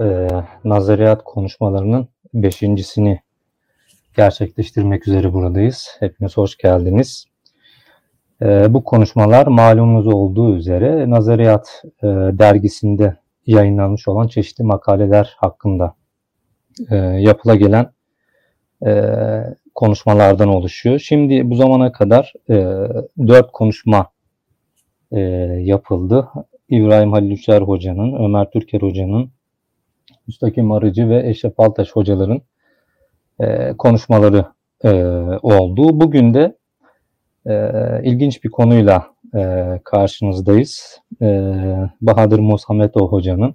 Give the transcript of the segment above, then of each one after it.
e, nazariyat konuşmalarının beşincisini gerçekleştirmek üzere buradayız. Hepiniz hoş geldiniz. E, bu konuşmalar malumunuz olduğu üzere Nazariyat e, dergisinde yayınlanmış olan çeşitli makaleler hakkında e, yapıla gelen e, konuşmalardan oluşuyor. Şimdi bu zamana kadar e, dört konuşma e, yapıldı. İbrahim Halil Üçer Hoca'nın, Ömer Türker Hoca'nın, Müstakim Arıcı ve Eşref Altaş hocaların e, konuşmaları e, oldu. Bugün de e, ilginç bir konuyla e, karşınızdayız. E, Bahadır Musametov Hoca'nın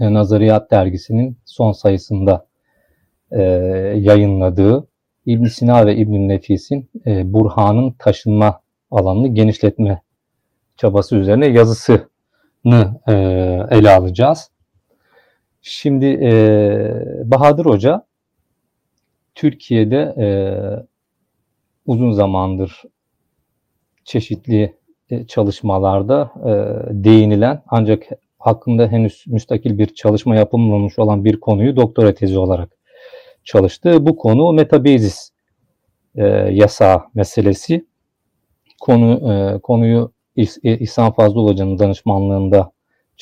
e, Nazariyat Dergisi'nin son sayısında e, yayınladığı İbn Sina ve İbn Nefis'in e, Burhan'ın taşınma alanını genişletme çabası üzerine yazısını e, ele alacağız. Şimdi e, Bahadır Hoca Türkiye'de e, uzun zamandır çeşitli e, çalışmalarda e, değinilen ancak hakkında henüz müstakil bir çalışma yapılmamış olan bir konuyu doktora tezi olarak çalıştı. Bu konu metabezis e, yasağı meselesi. Konu e, konuyu İhsan Fazıl Hoca'nın danışmanlığında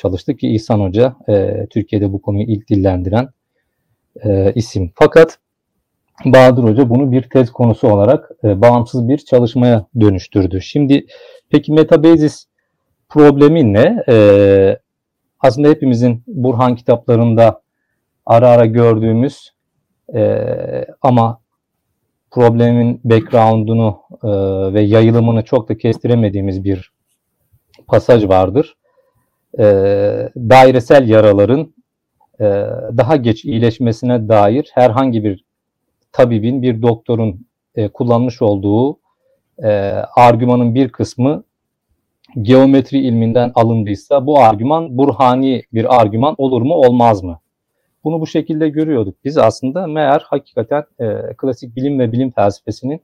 çalıştı ki İhsan Hoca e, Türkiye'de bu konuyu ilk dillendiren e, isim. Fakat Bahadır Hoca bunu bir tez konusu olarak e, bağımsız bir çalışmaya dönüştürdü. Şimdi peki metabezis problemi ne? E, aslında hepimizin Burhan kitaplarında ara ara gördüğümüz e, ama problemin background'unu e, ve yayılımını çok da kestiremediğimiz bir pasaj vardır. E, dairesel yaraların e, daha geç iyileşmesine dair herhangi bir tabibin, bir doktorun e, kullanmış olduğu e, argümanın bir kısmı geometri ilminden alındıysa bu argüman burhani bir argüman olur mu olmaz mı? Bunu bu şekilde görüyorduk. Biz aslında meğer hakikaten e, klasik bilim ve bilim felsefesinin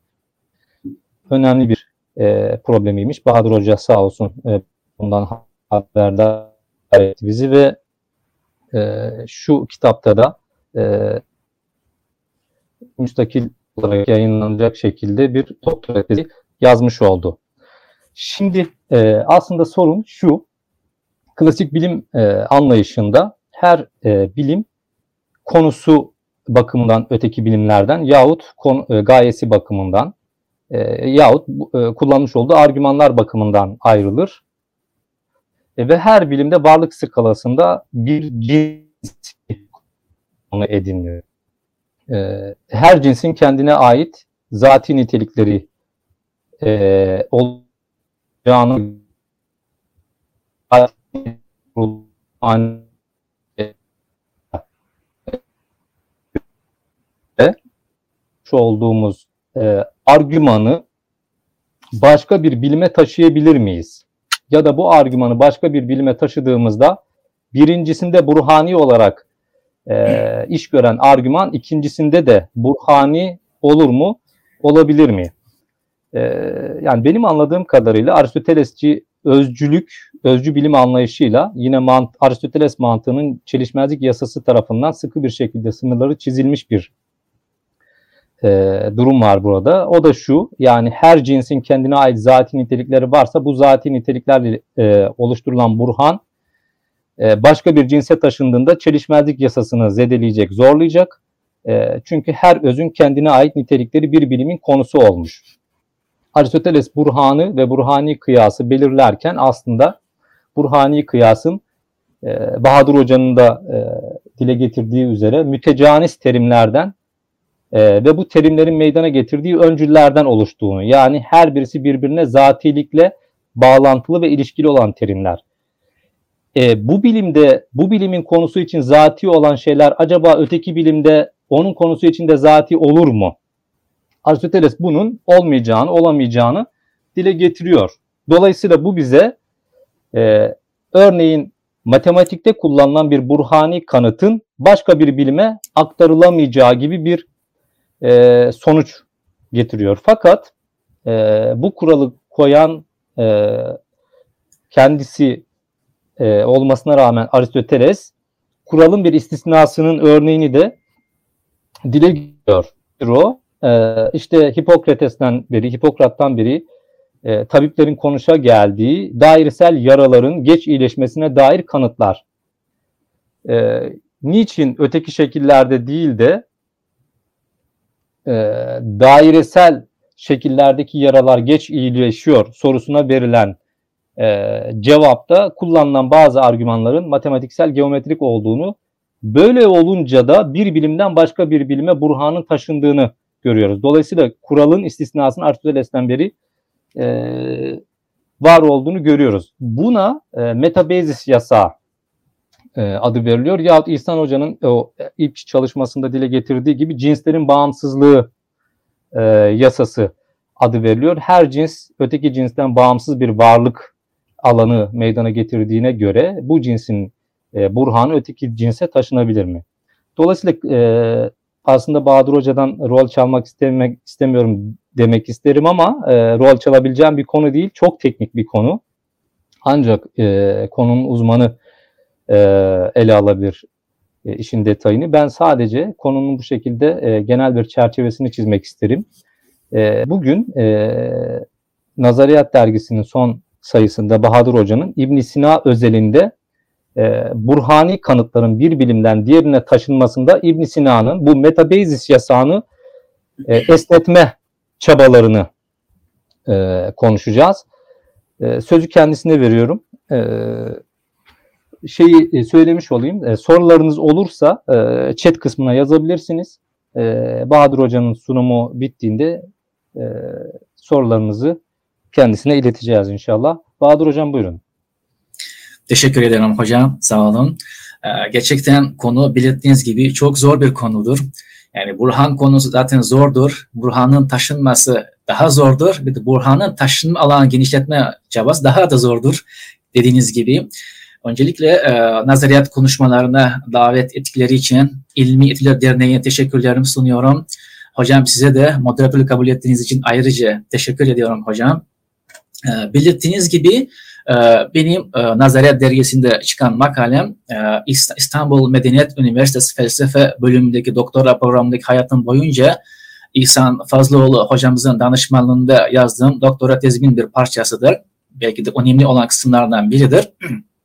önemli bir e, problemiymiş. Bahadır Hoca sağ olsun e, bundan haberdar etti bizi ve e, şu kitapta da e, müstakil olarak yayınlanacak şekilde bir doktora tezi yazmış oldu. Şimdi e, aslında sorun şu, klasik bilim e, anlayışında her e, bilim konusu bakımından öteki bilimlerden yahut konu, e, gayesi bakımından e, yahut e, kullanmış olduğu argümanlar bakımından ayrılır. E, ve her bilimde varlık skalasında bir cins onu ediniyor. E, her cinsin kendine ait zati nitelikleri e, olacağını şu olduğumuz e, argümanı başka bir bilime taşıyabilir miyiz? Ya da bu argümanı başka bir bilime taşıdığımızda birincisinde burhani olarak e, iş gören argüman ikincisinde de burhani olur mu? Olabilir mi? E, yani benim anladığım kadarıyla Aristotelesçi özcülük, özcü bilim anlayışıyla yine mant Aristoteles mantığının çelişmezlik yasası tarafından sıkı bir şekilde sınırları çizilmiş bir e, durum var burada. O da şu yani her cinsin kendine ait zati nitelikleri varsa bu zati niteliklerle e, oluşturulan burhan e, başka bir cinse taşındığında çelişmezlik yasasını zedeleyecek, zorlayacak. E, çünkü her özün kendine ait nitelikleri bir bilimin konusu olmuş. Aristoteles burhanı ve burhani kıyası belirlerken aslında burhani kıyasın e, Bahadır Hoca'nın da e, dile getirdiği üzere mütecanis terimlerden e, ve bu terimlerin meydana getirdiği öncüllerden oluştuğunu yani her birisi birbirine zatilikle bağlantılı ve ilişkili olan terimler. E, bu bilimde bu bilimin konusu için zati olan şeyler acaba öteki bilimde onun konusu için de zati olur mu? Aristoteles bunun olmayacağını, olamayacağını dile getiriyor. Dolayısıyla bu bize e, örneğin matematikte kullanılan bir burhani kanıtın başka bir bilime aktarılamayacağı gibi bir e, sonuç getiriyor. Fakat e, bu kuralı koyan e, kendisi e, olmasına rağmen Aristoteles kuralın bir istisnasının örneğini de dile getiriyor. O e, işte Hipokrates'ten beri, Hipokrat'tan beri e, tabiplerin konuşa geldiği dairesel yaraların geç iyileşmesine dair kanıtlar. E, niçin öteki şekillerde değil de e, dairesel şekillerdeki yaralar geç iyileşiyor sorusuna verilen e, cevapta kullanılan bazı argümanların matematiksel geometrik olduğunu böyle olunca da bir bilimden başka bir bilime burhanın taşındığını görüyoruz. Dolayısıyla kuralın istisnasının Aristoteles'ten beri e, var olduğunu görüyoruz. Buna e, metabezis yasağı adı veriliyor. Yahut İhsan Hoca'nın o ilk çalışmasında dile getirdiği gibi cinslerin bağımsızlığı e, yasası adı veriliyor. Her cins öteki cinsten bağımsız bir varlık alanı meydana getirdiğine göre bu cinsin e, burhanı öteki cinse taşınabilir mi? Dolayısıyla e, aslında Bahadır Hoca'dan rol çalmak istemek istemiyorum demek isterim ama e, rol çalabileceğim bir konu değil. Çok teknik bir konu. Ancak e, konunun uzmanı e, ele alabilir e, işin detayını. Ben sadece konunun bu şekilde e, genel bir çerçevesini çizmek isterim. E, bugün e, Nazariyat dergisinin son sayısında Bahadır Hoca'nın İbn Sina özelinde e, burhani kanıtların bir bilimden diğerine taşınmasında İbn Sina'nın bu metabezis yasağını e, esnetme çabalarını e, konuşacağız. E, sözü kendisine veriyorum. E, şeyi e, söylemiş olayım. E, sorularınız olursa e, chat kısmına yazabilirsiniz. Bahadır Hoca'nın sunumu bittiğinde sorularınızı kendisine ileteceğiz inşallah. Bahadır Hocam buyurun. Teşekkür ederim hocam. Sağ olun. Gerçekten konu belirttiğiniz gibi çok zor bir konudur. Yani Burhan konusu zaten zordur. Burhan'ın taşınması daha zordur. Bir de Burhan'ın taşınma alanı genişletme çabası daha da zordur. Dediğiniz gibi. Öncelikle e, nazariyat konuşmalarına davet ettikleri için İlmi Etkiler Derneği'ne teşekkürlerimi sunuyorum. Hocam size de moderatörlük kabul ettiğiniz için ayrıca teşekkür ediyorum hocam. E, belirttiğiniz gibi e, benim e, Nazariyat dergisinde çıkan makalem e, İstanbul Medeniyet Üniversitesi Felsefe bölümündeki doktora programındaki hayatım boyunca İhsan Fazlıoğlu hocamızın danışmanlığında yazdığım doktora tezimin bir parçasıdır. Belki de önemli olan kısımlardan biridir.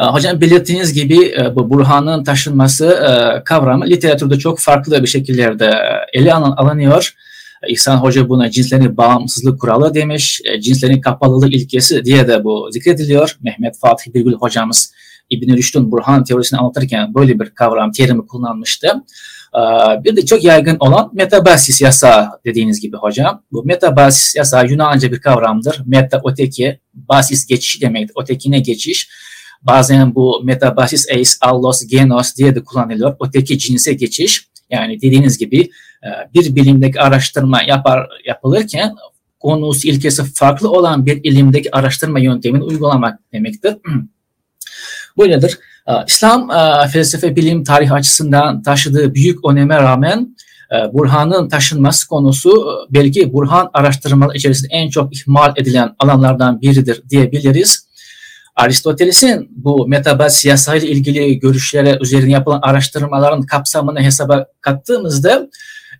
E, hocam belirttiğiniz gibi e, bu Burhan'ın taşınması e, kavramı literatürde çok farklı bir şekillerde ele alınıyor. İhsan Hoca buna cinslerin bağımsızlık kuralı demiş, cinslerin kapalılık ilkesi diye de bu zikrediliyor. Mehmet Fatih Birgül hocamız İbn-i Rüşd'ün Burhan teorisini anlatırken böyle bir kavram, terimi kullanmıştı. Bir de çok yaygın olan metabasis yasağı dediğiniz gibi hocam. Bu metabasis yasağı Yunanca bir kavramdır. Meta öteki, basis geçiş demektir. Ötekine geçiş. Bazen bu metabasis eis, allos, genos diye de kullanılıyor. Öteki cinse geçiş. Yani dediğiniz gibi e, bir bilimdeki araştırma yapar, yapılırken konusu ilkesi farklı olan bir ilimdeki araştırma yöntemini uygulamak demektir. Böyledir. E, İslam e, felsefe bilim tarih açısından taşıdığı büyük öneme rağmen Burhan'ın taşınması konusu belki Burhan araştırmaları içerisinde en çok ihmal edilen alanlardan biridir diyebiliriz. Aristoteles'in bu metabaz siyasayla ilgili görüşlere üzerine yapılan araştırmaların kapsamını hesaba kattığımızda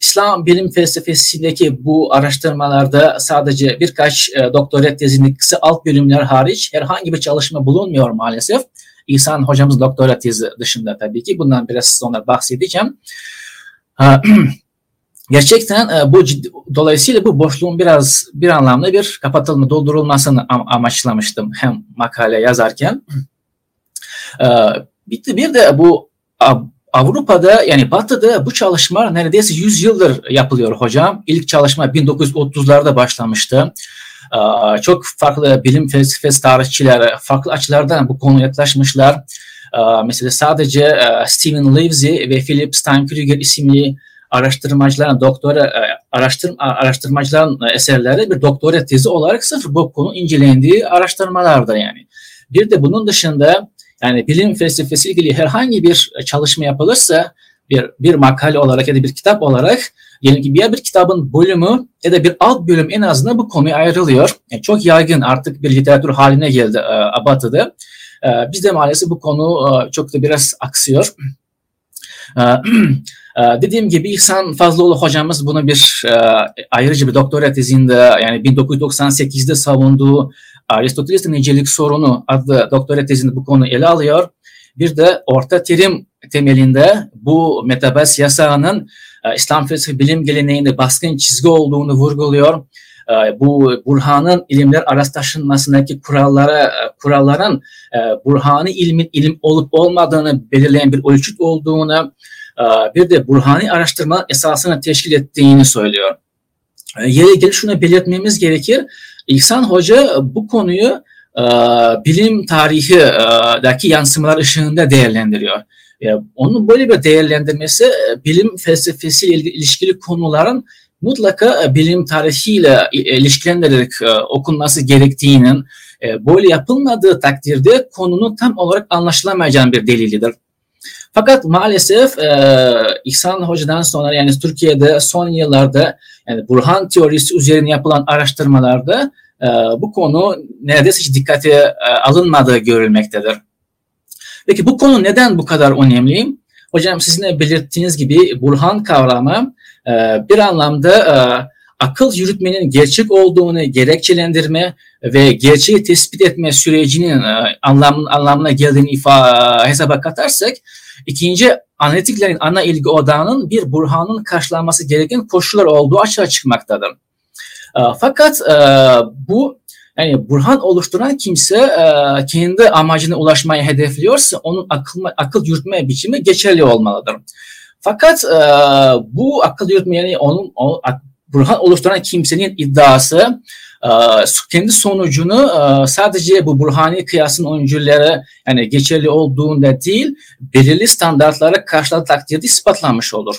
İslam bilim felsefesindeki bu araştırmalarda sadece birkaç e, doktorat tezindeki kısa alt bölümler hariç herhangi bir çalışma bulunmuyor maalesef. İhsan hocamız doktora tezi dışında tabii ki. Bundan biraz sonra bahsedeceğim. Gerçekten e, bu ciddi, dolayısıyla bu boşluğun biraz bir anlamda bir kapatılma, doldurulmasını am amaçlamıştım hem makale yazarken. E, bitti bir de bu Avrupa'da yani Batı'da bu çalışma neredeyse 100 yıldır yapılıyor hocam. İlk çalışma 1930'larda başlamıştı. E, çok farklı bilim felsefesi tarihçiler farklı açılardan bu konuya yaklaşmışlar. Mesela sadece Stephen Livesey ve Philip Steinkrüger isimli araştırmacıların doktora e, araştır, araştırmacıların eserleri bir doktora tezi olarak sırf bu konu incelendiği araştırmalarda yani. Bir de bunun dışında yani bilim felsefesi ilgili herhangi bir çalışma yapılırsa bir bir makale olarak ya da bir kitap olarak diyelim ki bir, bir kitabın bölümü ya da bir alt bölüm en azından bu konuya ayrılıyor. Yani çok yaygın artık bir literatür haline geldi e, Batı'da. E, bizde maalesef bu konu e, çok da biraz aksıyor. E, e, dediğim gibi İhsan Fazlıoğlu hocamız bunu bir e, ayrıca bir doktora tezinde yani 1998'de savunduğu Aristoteles nicelik sorunu adlı doktora tezinde bu konu ele alıyor. Bir de orta terim temelinde bu metabas yasağının e, İslam felsefe bilim geleneğinde baskın çizgi olduğunu vurguluyor. E, bu Burhan'ın ilimler arası taşınmasındaki kurallara, kuralların Burhan'ı ilmin ilim olup olmadığını belirleyen bir ölçüt olduğunu, bir de Burhan'ı araştırma esasını teşkil ettiğini söylüyor. Yeri gelir şunu belirtmemiz gerekir. İhsan Hoca bu konuyu bilim tarihindeki yansımalar ışığında değerlendiriyor. Onun böyle bir değerlendirmesi bilim felsefesiyle ilişkili konuların mutlaka bilim tarihiyle ilişkilendirilerek okunması gerektiğinin böyle yapılmadığı takdirde konunun tam olarak anlaşılamayacağın bir delilidir. Fakat maalesef e, İhsan Hoca'dan sonra yani Türkiye'de son yıllarda yani Burhan teorisi üzerine yapılan araştırmalarda e, bu konu neredeyse hiç dikkate e, alınmadığı görülmektedir. Peki bu konu neden bu kadar önemli? Hocam sizin de belirttiğiniz gibi Burhan kavramı e, bir anlamda e, akıl yürütmenin gerçek olduğunu gerekçelendirme ve gerçeği tespit etme sürecinin e, anlam, anlamına geldiğini ifa, hesaba katarsak ikinci analitiklerin ana ilgi odağının bir burhanın karşılanması gereken koşullar olduğu açığa çıkmaktadır. E, fakat e, bu yani burhan oluşturan kimse e, kendi amacına ulaşmayı hedefliyorsa onun akıl, akıl yürütme biçimi geçerli olmalıdır. Fakat e, bu akıl yürütme yani onun o, burhan oluşturan kimsenin iddiası kendi sonucunu e, sadece bu burhani kıyasın öncülleri yani geçerli olduğunda değil belirli standartlara karşıladığı takdirde ispatlanmış olur.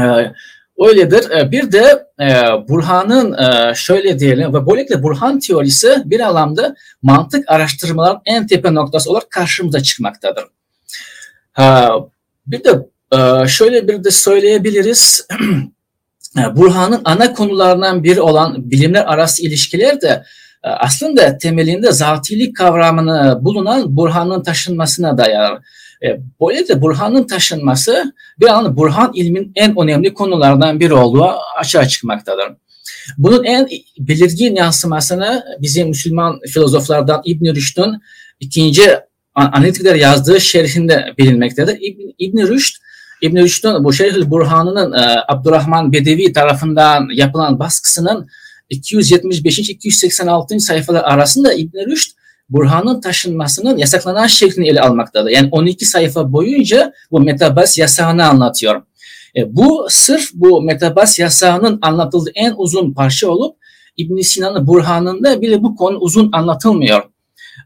E, öyledir. E, bir de e, Burhan'ın e, şöyle diyelim ve böylelikle Burhan teorisi bir anlamda mantık araştırmaların en tepe noktası olarak karşımıza çıkmaktadır. Bir de şöyle bir de söyleyebiliriz. Burhan'ın ana konularından biri olan bilimler arası ilişkiler de aslında temelinde zatilik kavramını bulunan Burhan'ın taşınmasına dayanır. E, böylece Burhan'ın taşınması bir an Burhan ilmin en önemli konulardan biri olduğu açığa çıkmaktadır. Bunun en belirgin yansımasını bizim Müslüman filozoflardan İbn Rüşd'ün ikinci analitikler yazdığı şerhinde bilinmektedir. İbn, İbn Rüşd İbn Rüşd'ün bu Şerh Burhan'ının e, Abdurrahman Bedevi tarafından yapılan baskısının 275-286. sayfalar arasında İbn Rüşd Burhan'ın taşınmasının yasaklanan şeklini ele almaktadır. Yani 12 sayfa boyunca bu metabas yasağını anlatıyor. E, bu sırf bu metabas yasağının anlatıldığı en uzun parça olup İbn Sina'nın Burhan'ın da bile bu konu uzun anlatılmıyor.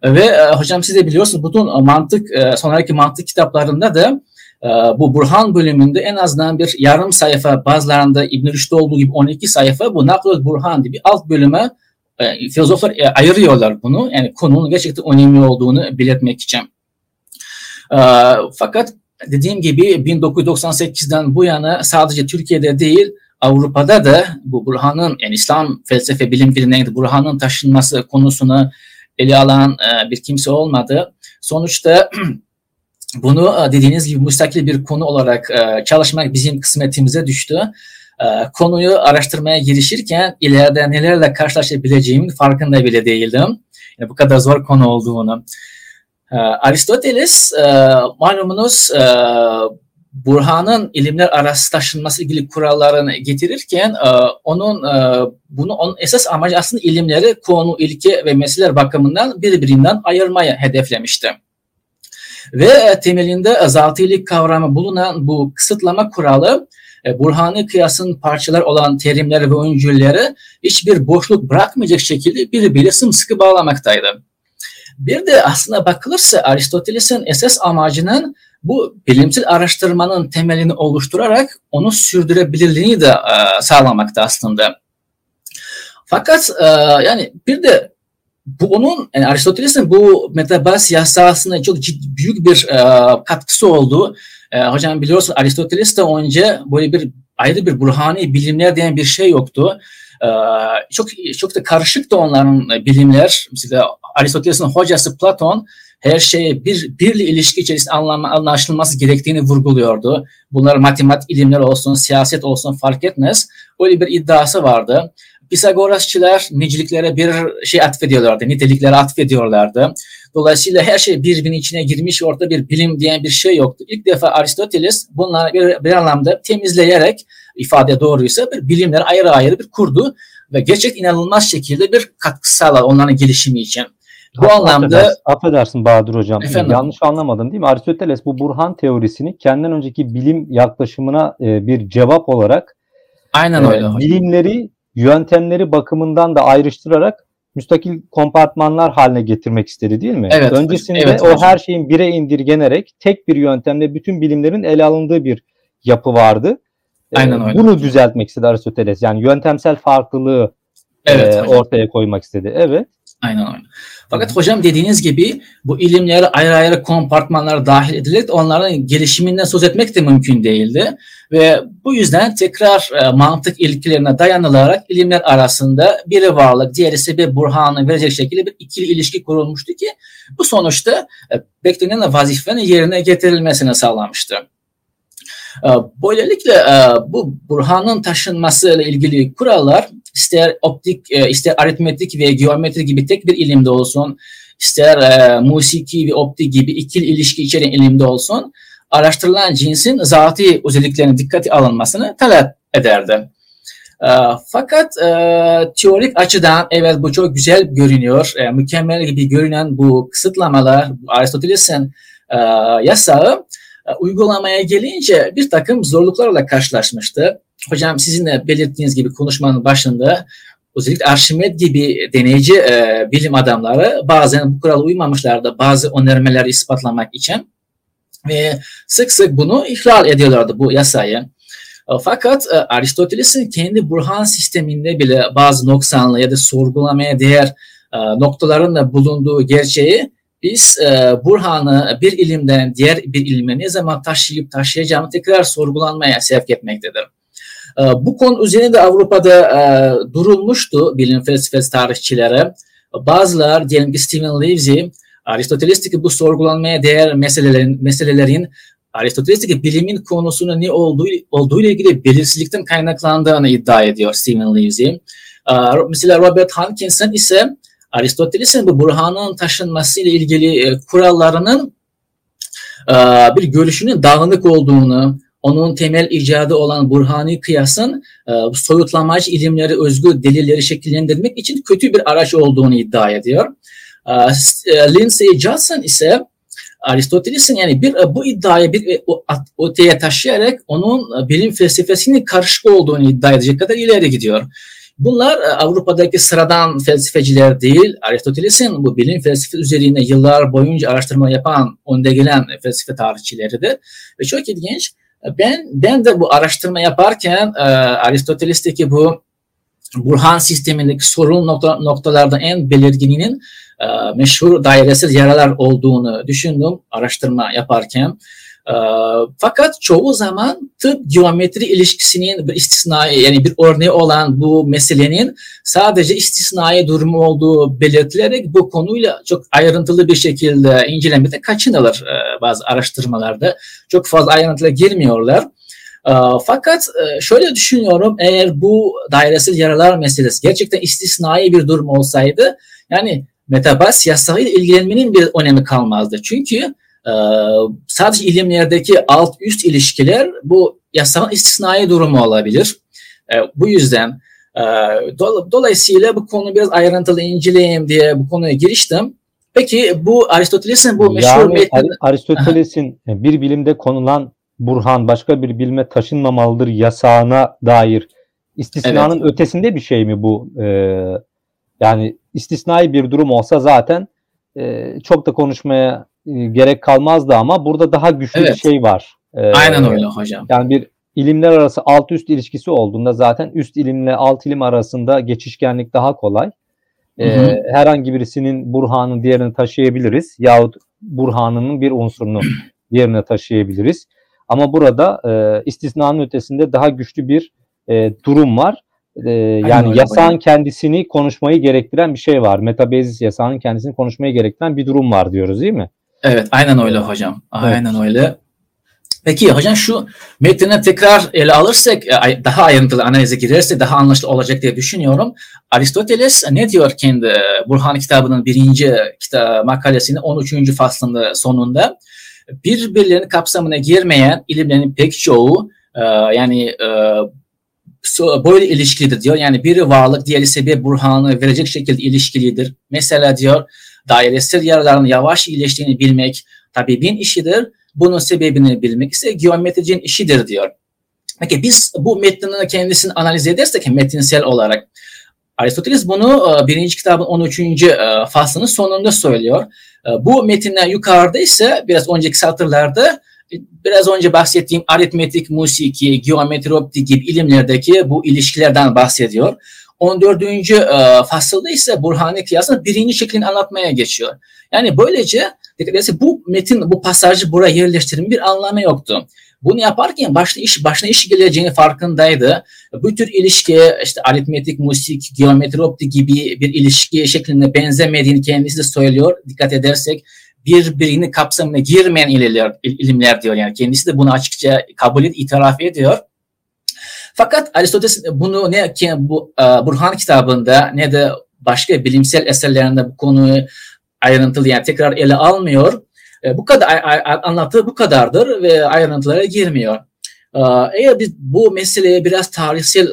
Ve e, hocam siz de biliyorsunuz bütün mantık e, sonraki mantık kitaplarında da bu Burhan bölümünde en azından bir yarım sayfa bazılarında İbn Rüşd'de olduğu gibi 12 sayfa bu Naklul Burhan diye bir alt bölüme e, filozoflar e, ayırıyorlar bunu. Yani konunun gerçekten önemli olduğunu belirtmek için. E, fakat dediğim gibi 1998'den bu yana sadece Türkiye'de değil Avrupa'da da bu Burhan'ın yani İslam felsefe bilim geleneğinde Burhan'ın taşınması konusunu ele alan e, bir kimse olmadı. Sonuçta bunu e, dediğiniz gibi müstakil bir konu olarak e, çalışmak bizim kısmetimize düştü. Ee, konuyu araştırmaya girişirken ileride nelerle karşılaşabileceğimin farkında bile değildim. Yani bu kadar zor konu olduğunu. Aristoteles e, malumunuz e, Burhan'ın ilimler arası taşınması ilgili kurallarını getirirken e, onun bunu onun esas amacı aslında ilimleri konu, ilke ve meseleler bakımından birbirinden ayırmaya hedeflemişti. Ve temelinde zatilik kavramı bulunan bu kısıtlama kuralı e, Burhani kıyasın parçalar olan terimleri ve öncülleri hiçbir boşluk bırakmayacak şekilde birbiriyle sımsıkı bağlamaktaydı. Bir de aslında bakılırsa Aristoteles'in esas amacının bu bilimsel araştırmanın temelini oluşturarak onu sürdürebilirliğini de e, sağlamakta aslında. Fakat e, yani bir de bu onun yani Aristoteles'in bu metabas yasasına çok ciddi, büyük bir e, katkısı oldu. E, hocam biliyorsun Aristoteles de önce böyle bir ayrı bir burhani bilimler diyen bir şey yoktu. E, çok çok da karışıktı onların bilimler. Mesela Aristoteles'in hocası Platon her şey bir birli ilişki içerisinde anlama, anlaşılması gerektiğini vurguluyordu. Bunlar matematik ilimler olsun, siyaset olsun fark etmez. Öyle bir iddiası vardı. Pisagorasçılar niceliklere bir şey atfediyorlardı, niteliklere atfediyorlardı. Dolayısıyla her şey birbirinin içine girmiş orada bir bilim diyen bir şey yoktu. İlk defa Aristoteles bunları bir, bir anlamda temizleyerek ifade doğruysa bir bilimleri ayrı ayrı bir kurdu ve gerçek inanılmaz şekilde bir katkı sağladı onların gelişimi için. Bu anlamda affedersin, affedersin Bahadır hocam. Efendim? Yanlış anlamadın değil mi? Aristoteles bu Burhan teorisini kendinden önceki bilim yaklaşımına e, bir cevap olarak Aynen e, öyle. E, bilimleri yöntemleri bakımından da ayrıştırarak müstakil kompartmanlar haline getirmek istedi değil mi? Evet. Öncesinde evet, o her şeyin bire indirgenerek tek bir yöntemle bütün bilimlerin ele alındığı bir yapı vardı. Ee, Aynen öyle. Bunu düzeltmek istedi Aristoteles. Yani yöntemsel farklılığı evet, e, ortaya koymak istedi. Evet. Aynen öyle. Fakat hocam dediğiniz gibi bu ilimlere ayrı ayrı kompartmanlara dahil edilerek onların gelişiminden söz etmek de mümkün değildi. Ve bu yüzden tekrar e, mantık ilkelerine dayanılarak ilimler arasında biri varlık, diğeri sebep burhanı verecek şekilde bir ikili ilişki kurulmuştu ki bu sonuçta e, beklenen vazifenin yerine getirilmesini sağlamıştı. E, böylelikle e, bu burhanın taşınması ile ilgili kurallar ister optik, e, ister aritmetik ve geometri gibi tek bir ilimde olsun, ister musiki ve optik gibi ikili ilişki içeren ilimde olsun, araştırılan cinsin zati özelliklerine dikkate alınmasını talep ederdi. Fakat teorik açıdan evet bu çok güzel görünüyor, mükemmel gibi görünen bu kısıtlamalar, Aristoteles'in yasağı e, uygulamaya gelince bir takım zorluklarla karşılaşmıştı. Hocam sizin de belirttiğiniz gibi konuşmanın başında özellikle Arşimet gibi deneyici e, bilim adamları bazen bu kurala uymamışlardı bazı önermeleri ispatlamak için ve sık sık bunu ihlal ediyorlardı bu yasayı. E, fakat e, Aristoteles'in kendi Burhan sisteminde bile bazı noksanlı ya da sorgulamaya değer e, noktaların da bulunduğu gerçeği biz e, Burhan'ı bir ilimden diğer bir ilime ne zaman taşıyıp taşıyacağımı tekrar sorgulanmaya sevk etmektedir. E, bu konu üzerinde Avrupa'da e, durulmuştu bilim felsefesi tarihçileri. Bazılar diyelim ki Stephen Livesey Aristoteles'teki bu sorgulanmaya değer meselelerin, meselelerin Aristoteles'teki bilimin konusunun ne olduğu, olduğu ile ilgili belirsizlikten kaynaklandığını iddia ediyor Stephen Livesey. Mesela Robert Hankinson ise Aristoteles'in bu Burhan'ın taşınması ile ilgili e, kurallarının e, bir görüşünün dağınık olduğunu, onun temel icadı olan Burhani kıyasın e, soyutlamacı ilimleri, özgü delilleri şekillendirmek için kötü bir araç olduğunu iddia ediyor. E, Lindsay Johnson ise Aristoteles'in yani bir bu iddiayı bir öteye taşıyarak onun bilim felsefesinin karışık olduğunu iddia edecek kadar ileri gidiyor. Bunlar e, Avrupa'daki sıradan felsefeciler değil, Aristoteles'in bu bilim felsefe üzerine yıllar boyunca araştırma yapan önde gelen felsefe tarihçileridir. Ve çok ilginç, e, ben ben de bu araştırma yaparken e, Aristoteles'teki bu Burhan sistemindeki sorun nokta, noktalardan en belirgininin e, meşhur dairesel yaralar olduğunu düşündüm araştırma yaparken. Ee, fakat çoğu zaman tıp geometri ilişkisinin bir istisnai yani bir örneği olan bu meselenin sadece istisnai durumu olduğu belirtilerek bu konuyla çok ayrıntılı bir şekilde incelemede kaçınılır e, bazı araştırmalarda. Çok fazla ayrıntıya girmiyorlar. E, fakat e, şöyle düşünüyorum eğer bu dairesel yaralar meselesi gerçekten istisnai bir durum olsaydı yani metabas yasayla ilgilenmenin bir önemi kalmazdı. Çünkü ee, sadece ilimlerdeki alt üst ilişkiler bu yasanın istisnai durumu olabilir. Ee, bu yüzden e, dolayısıyla bu konu biraz ayrıntılı inceleyeyim diye bu konuya giriştim. Peki bu Aristoteles'in bu meşhur yani, metni... Aristoteles'in bir bilimde konulan burhan başka bir bilime taşınmamalıdır yasağına dair istisnanın evet. ötesinde bir şey mi bu? Ee, yani istisnai bir durum olsa zaten e, çok da konuşmaya e, gerek kalmazdı ama burada daha güçlü evet. bir şey var. Ee, Aynen öyle hocam. Yani bir ilimler arası alt üst ilişkisi olduğunda zaten üst ilimle alt ilim arasında geçişkenlik daha kolay. Ee, herhangi birisinin burhanın diğerini taşıyabiliriz yahut burhanının bir unsurunu diğerine taşıyabiliriz. Ama burada e, istisnanın ötesinde daha güçlü bir e, durum var. e, yani yasağın hocam. kendisini konuşmayı gerektiren bir şey var. Metabezis yasağın kendisini konuşmayı gerektiren bir durum var diyoruz değil mi? Evet, aynen öyle hocam. Aynen öyle. Peki hocam şu metni tekrar ele alırsak, e, daha ayrıntılı analize girersek daha anlaşılır olacak diye düşünüyorum. Aristoteles ne diyor kendi e, Burhan kitabının birinci kita makalesinin 13. faslında sonunda? Birbirlerinin kapsamına girmeyen ilimlerin pek çoğu e, yani böyle ilişkilidir diyor. Yani biri varlık, diğeri sebep burhanı verecek şekilde ilişkilidir. Mesela diyor dairesel yaraların yavaş iyileştiğini bilmek tabibin işidir. Bunun sebebini bilmek ise geometricinin işidir diyor. Peki biz bu metnin kendisini analiz edersek metinsel olarak Aristoteles bunu e, birinci kitabın 13. e, faslının sonunda söylüyor. E, Bu metinler yukarıda ise biraz önceki satırlarda biraz önce bahsettiğim aritmetik, musiki, geometri, optik gibi ilimlerdeki bu ilişkilerden bahsediyor. 14. e, fasılda ise Burhani kıyasının birinci şeklini anlatmaya geçiyor. Yani böylece bu metin, bu pasajı buraya yerleştirme bir anlamı yoktu. Bunu yaparken başta iş başına iş geleceğini farkındaydı. Bu tür ilişki işte aritmetik, musik, geometri, optik gibi bir ilişki şeklinde benzemediğini kendisi de söylüyor. Dikkat edersek birbirini kapsamına girmeyen ilimler, ilimler diyor. Yani kendisi de bunu açıkça kabul edip itiraf ediyor. Fakat Aristoteles bunu ne ki bu e, Burhan kitabında ne de başka bilimsel eserlerinde bu konuyu ayrıntılı yani tekrar ele almıyor. E, bu kadar anlattığı bu kadardır ve ayrıntılara girmiyor. E, Eğer biz bu meseleye biraz tarihsel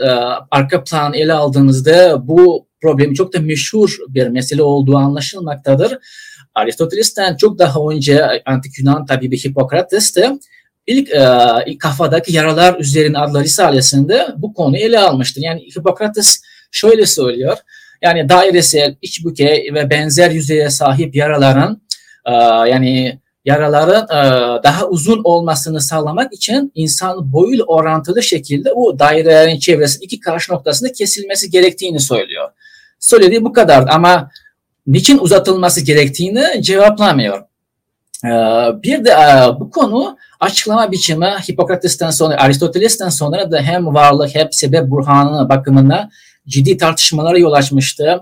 arka plan ele aldığımızda bu problemi çok da meşhur bir mesele olduğu anlaşılmaktadır. Aristoteles'ten çok daha önce antik Yunan tabibi Hipokrates de ilk e, kafadaki yaralar üzerine adlı risalesinde bu konuyu ele almıştır. Yani Hipokrates şöyle söylüyor. Yani dairesel, iç bükey ve benzer yüzeye sahip yaraların e, yani yaraların e, daha uzun olmasını sağlamak için insan boyuyla orantılı şekilde bu dairelerin çevresinin iki karşı noktasında kesilmesi gerektiğini söylüyor. Söylediği bu kadar ama niçin uzatılması gerektiğini cevaplamıyor. Ee, Bir de e, bu konu açıklama biçimi Hipokrates'ten sonra, Aristoteles'ten sonra da hem varlık hem sebep burhanı bakımından ciddi tartışmalara yol açmıştı.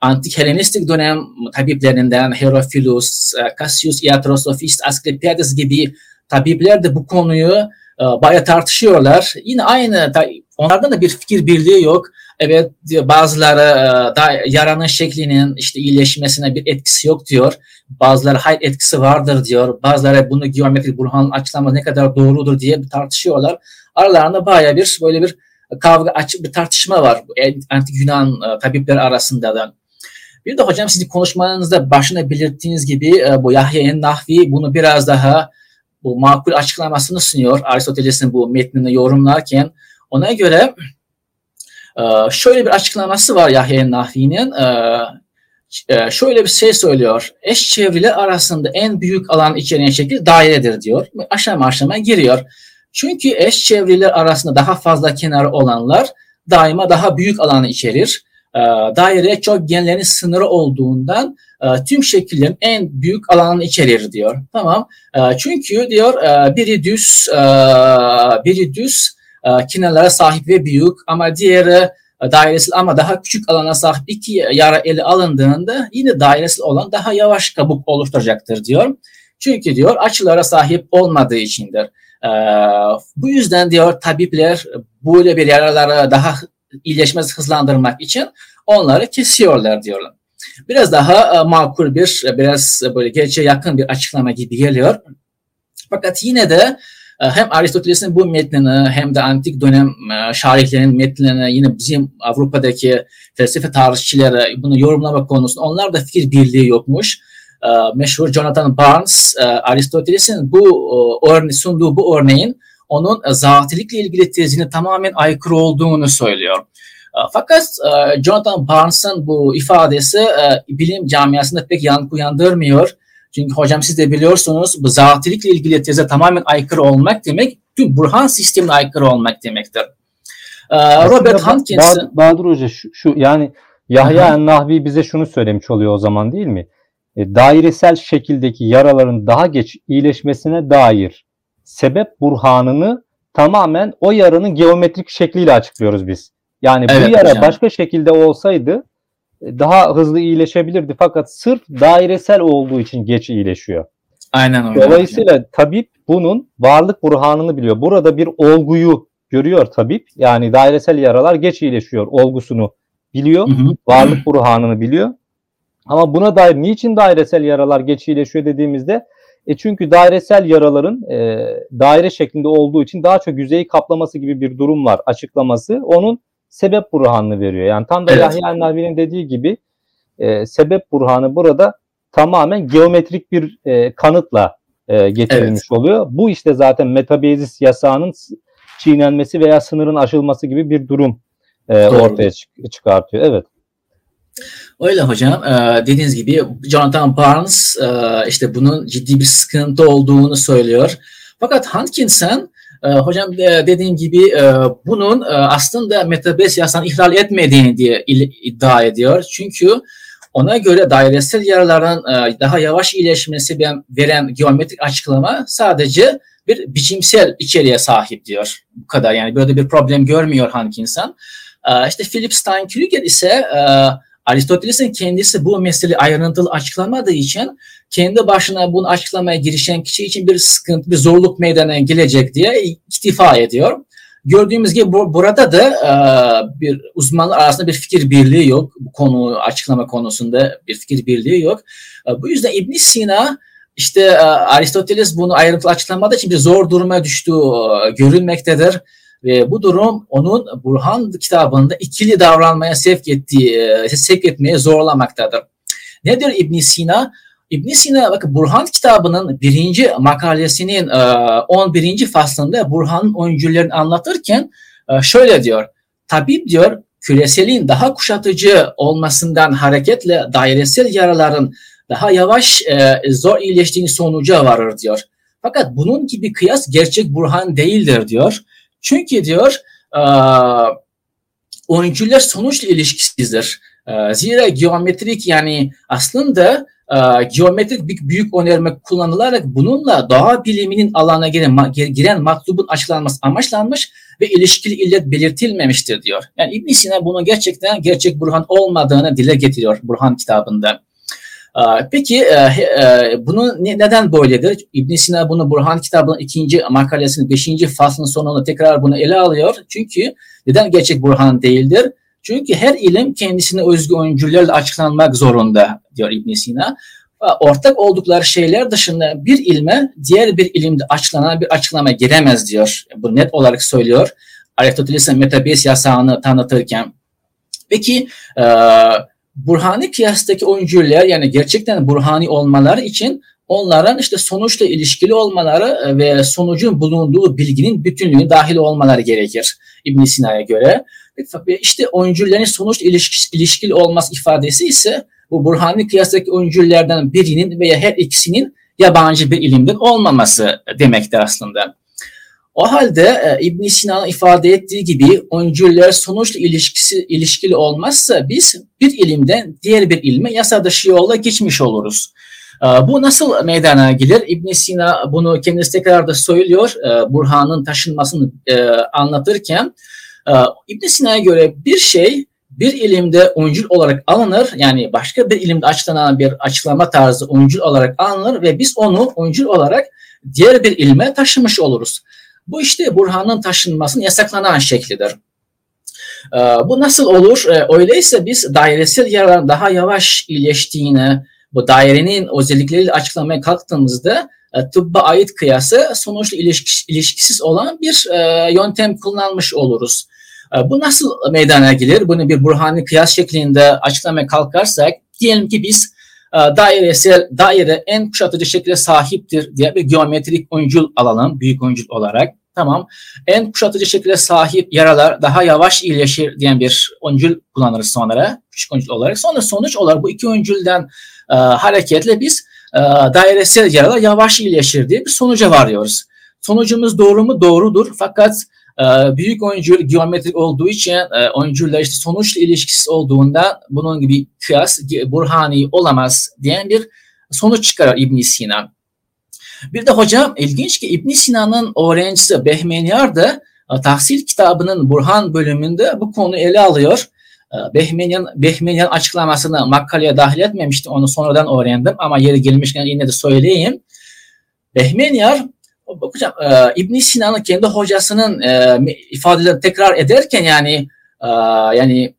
Antik Helenistik dönem tabiplerinden Herophilus, e, Cassius, Iatrosophist, Asklepiades gibi tabipler de bu konuyu e, bayağı tartışıyorlar. Yine aynı, onlardan da bir fikir birliği yok. Evet bazıları e, da yaranın şeklinin işte iyileşmesine bir etkisi yok diyor. Bazıları hayır etkisi vardır diyor. Bazıları bunu geometrik burhanın açıklaması ne kadar doğrudur diye bir tartışıyorlar. Aralarında bayağı bir böyle bir kavga açık bir tartışma var antik Yunan e, tabipler arasında da. Bir de hocam sizin konuşmanızda başına belirttiğiniz gibi e, bu Yahya en-Nahvi bunu biraz daha bu makul açıklamasını sunuyor. Aristoteles'in bu metnini yorumlarken ona göre e, şöyle bir açıklaması var Yahya en-Nahvi'nin. E, e, şöyle bir şey söylüyor. Eş çevreler arasında en büyük alan içeren şekil dairedir diyor. Aşama aşama giriyor. Çünkü eş çevreler arasında daha fazla kenar olanlar daima daha büyük alanı içerir. Daire çok genlerin sınırı olduğundan tüm şekillerin en büyük alanını içerir diyor. Tamam. Çünkü diyor biri düz, biri düz e, kenarlara sahip ve büyük ama diğeri e, dairesel ama daha küçük alana sahip iki yara ele alındığında yine dairesel olan daha yavaş kabuk oluşturacaktır diyor. Çünkü diyor açılara sahip olmadığı içindir. Ee, bu yüzden diyor tabipler böyle bir yaraları daha iyileşmesi hızlandırmak için onları kesiyorlar diyorlar. Biraz daha e, makul bir, biraz böyle gerçeğe yakın bir açıklama gibi geliyor. Fakat yine de hem Aristoteles'in bu metnini hem de antik dönem e, şarihlerinin metnini yine bizim Avrupa'daki felsefe tarihçileri bunu yorumlama konusunda onlar da fikir birliği yokmuş. E, Meşhur Jonathan Barnes Aristoteles'in bu örne sunduğu bu örneğin onun zatilikle ilgili tezine tamamen aykırı olduğunu söylüyor. Fakat Jonathan Barnes'ın bu ifadesi bilim camiasında pek yankı uyandırmıyor. Çünkü hocam siz de biliyorsunuz bu zatilikle ilgili teze tamamen aykırı olmak demek tüm Burhan sistemine aykırı olmak demektir. Ee, Robert Hunt kendisi... Bahadır Hoca şu, şu yani Yahya Nahvi bize şunu söylemiş oluyor o zaman değil mi? E, dairesel şekildeki yaraların daha geç iyileşmesine dair sebep burhanını tamamen o yaranın geometrik şekliyle açıklıyoruz biz. Yani Evet bu yara hocam. başka şekilde olsaydı daha hızlı iyileşebilirdi fakat sırf dairesel olduğu için geç iyileşiyor. Aynen öyle. Dolayısıyla tabip bunun varlık burhanını biliyor. Burada bir olguyu görüyor tabip. Yani dairesel yaralar geç iyileşiyor olgusunu biliyor. Hı hı. Varlık burhanını biliyor. Ama buna dair niçin dairesel yaralar geç iyileşiyor dediğimizde e çünkü dairesel yaraların e, daire şeklinde olduğu için daha çok yüzeyi kaplaması gibi bir durum var açıklaması. Onun sebep burhanını veriyor. Yani tam da Evet. Yahya Navi'nin dediği gibi e, sebep burhanı burada tamamen geometrik bir e, kanıtla e, getirilmiş oluyor. Bu işte zaten metabezis yasağının çiğnenmesi veya sınırın aşılması gibi bir durum e, Doğru. ortaya çık- çıkartıyor. Evet. Öyle hocam. Ee, dediğiniz gibi Jonathan Barnes e, işte bunun ciddi bir sıkıntı olduğunu söylüyor. Fakat Hankinson e, hocam de, dediğim gibi e, bunun e, aslında metabes yasasını ihlal etmediğini diye iddia ediyor. Çünkü ona göre dairesel yaraların e, daha yavaş iyileşmesi ben- veren geometrik açıklama sadece bir biçimsel içeriğe sahip diyor. Bu kadar yani böyle bir problem görmüyor Hankinson. E, işte Philip Stein-Krüger ise e, Aristoteles'in kendisi bu meseleyi ayrıntılı açıklamadığı için kendi başına bunu açıklamaya girişen kişi için bir sıkıntı, bir zorluk meydana gelecek diye iktifa ediyor. Gördüğümüz gibi bu, burada da e, bir uzmanlar arasında bir fikir birliği yok. Bu konu açıklama konusunda bir fikir birliği yok. E, bu yüzden İbn Sina işte e, Aristoteles bunu ayrıntılı açıklamadığı için bir zor duruma düştüğü e, görülmektedir. Ve bu durum onun Burhan kitabında ikili davranmaya sevk ettiği, e, sevk etmeye zorlamaktadır. Nedir İbn Sina? İbn Sina bakın Burhan kitabının birinci makalesinin e, 11. faslında Burhan'ın öncüllerini anlatırken e, şöyle diyor. Tabip diyor küreselin daha kuşatıcı olmasından hareketle dairesel yaraların daha yavaş e, zor iyileştiğini sonuca varır diyor. Fakat bunun gibi kıyas gerçek Burhan değildir diyor. Çünkü diyor e, oyuncular sonuçla ilişkisizdir. E, zira geometrik yani aslında e, geometrik büyük, büyük önerme kullanılarak bununla doğa biliminin alana giren, giren matlubun açıklanması amaçlanmış ve ilişkili illet belirtilmemiştir diyor. Yani İbn Sina bunun gerçekten gerçek Burhan olmadığını dile getiriyor Burhan kitabında. Ee, Peki e, e, bunu ne- neden böyledir? İbn Sina bunu Burhan kitabının ikinci makalesinin beşinci faslının sonunda tekrar bunu ele alıyor. Çünkü neden gerçek Burhan değildir? Çünkü her ilim kendisine özgü öncülerle açıklanmak zorunda diyor İbn Sina. Ortak oldukları şeyler dışında bir ilme diğer bir ilimde açıklanan bir açıklama giremez diyor. Bu net olarak söylüyor. Aristoteles'in metabes yasağını tanıtırken. Peki e, Burhani kıyastaki oyuncular yani gerçekten Burhani olmaları için onların işte sonuçla ilişkili olmaları ve sonucun bulunduğu bilginin bütünlüğü dahil olmaları gerekir İbn Sina'ya göre. Ve işte oyuncuların sonuçla ilişkili, olması ifadesi ise bu Burhani kıyastaki oyunculardan birinin veya her ikisinin yabancı bir ilimden olmaması demektir aslında. O halde e, İbn Sina'nın ifade ettiği gibi oyuncular sonuçla ilişkisi ilişkili olmazsa biz bir ilimden diğer bir ilme yasa dışı yolla geçmiş oluruz. E, bu nasıl meydana gelir? İbn Sina bunu kendisi tekrar da söylüyor. E, Burhan'ın taşınmasını e, anlatırken e, İbn Sina'ya göre bir şey bir ilimde öncül olarak alınır. Yani başka bir ilimde açıklanan bir açıklama tarzı öncül olarak alınır ve biz onu öncül olarak diğer bir ilme taşımış oluruz. Bu işte Burhan'ın taşınmasının yasaklanan şeklidir. Ee, bu nasıl olur? Ee, öyleyse biz dairesel yaraların daha yavaş iyileştiğini, bu dairenin özellikleriyle açıklamaya kalktığımızda e, tıbba ait kıyası sonuçta ilişkis- ilişkisiz olan bir e, yöntem kullanmış oluruz. E, bu nasıl meydana gelir? Bunu bir Burhani kıyas şeklinde açıklamaya kalkarsak, diyelim ki biz e, dairesel daire en kuşatıcı şekilde sahiptir diye bir geometrik öncül alalım büyük öncül olarak. Tamam. En kuşatıcı şekilde sahip yaralar daha yavaş iyileşir diyen bir öncül kullanırız sonra küçük öncül olarak. Sonra sonuç olarak bu iki öncülden e, hareketle biz e, dairesel yaralar yavaş iyileşir diye bir sonuca varıyoruz. Sonucumuz doğru mu? Doğrudur. Fakat e, büyük öncül geometrik olduğu için e, öncüller işte sonuçla ilişkisiz olduğunda bunun gibi kıyas burhani olamaz diyen bir sonuç çıkarır İbn Sina. Bir de hocam ilginç ki İbn Sina'nın öğrencisi Behmeniyar da tahsil kitabının Burhan bölümünde bu konu ele alıyor. Behmenyan, Behmenyan açıklamasını makaleye dahil etmemiştim. Onu sonradan öğrendim ama yeri gelmişken yine de söyleyeyim. Behmenyar bakacağım İbn Sina'nın kendi hocasının ifadelerini tekrar ederken yani yani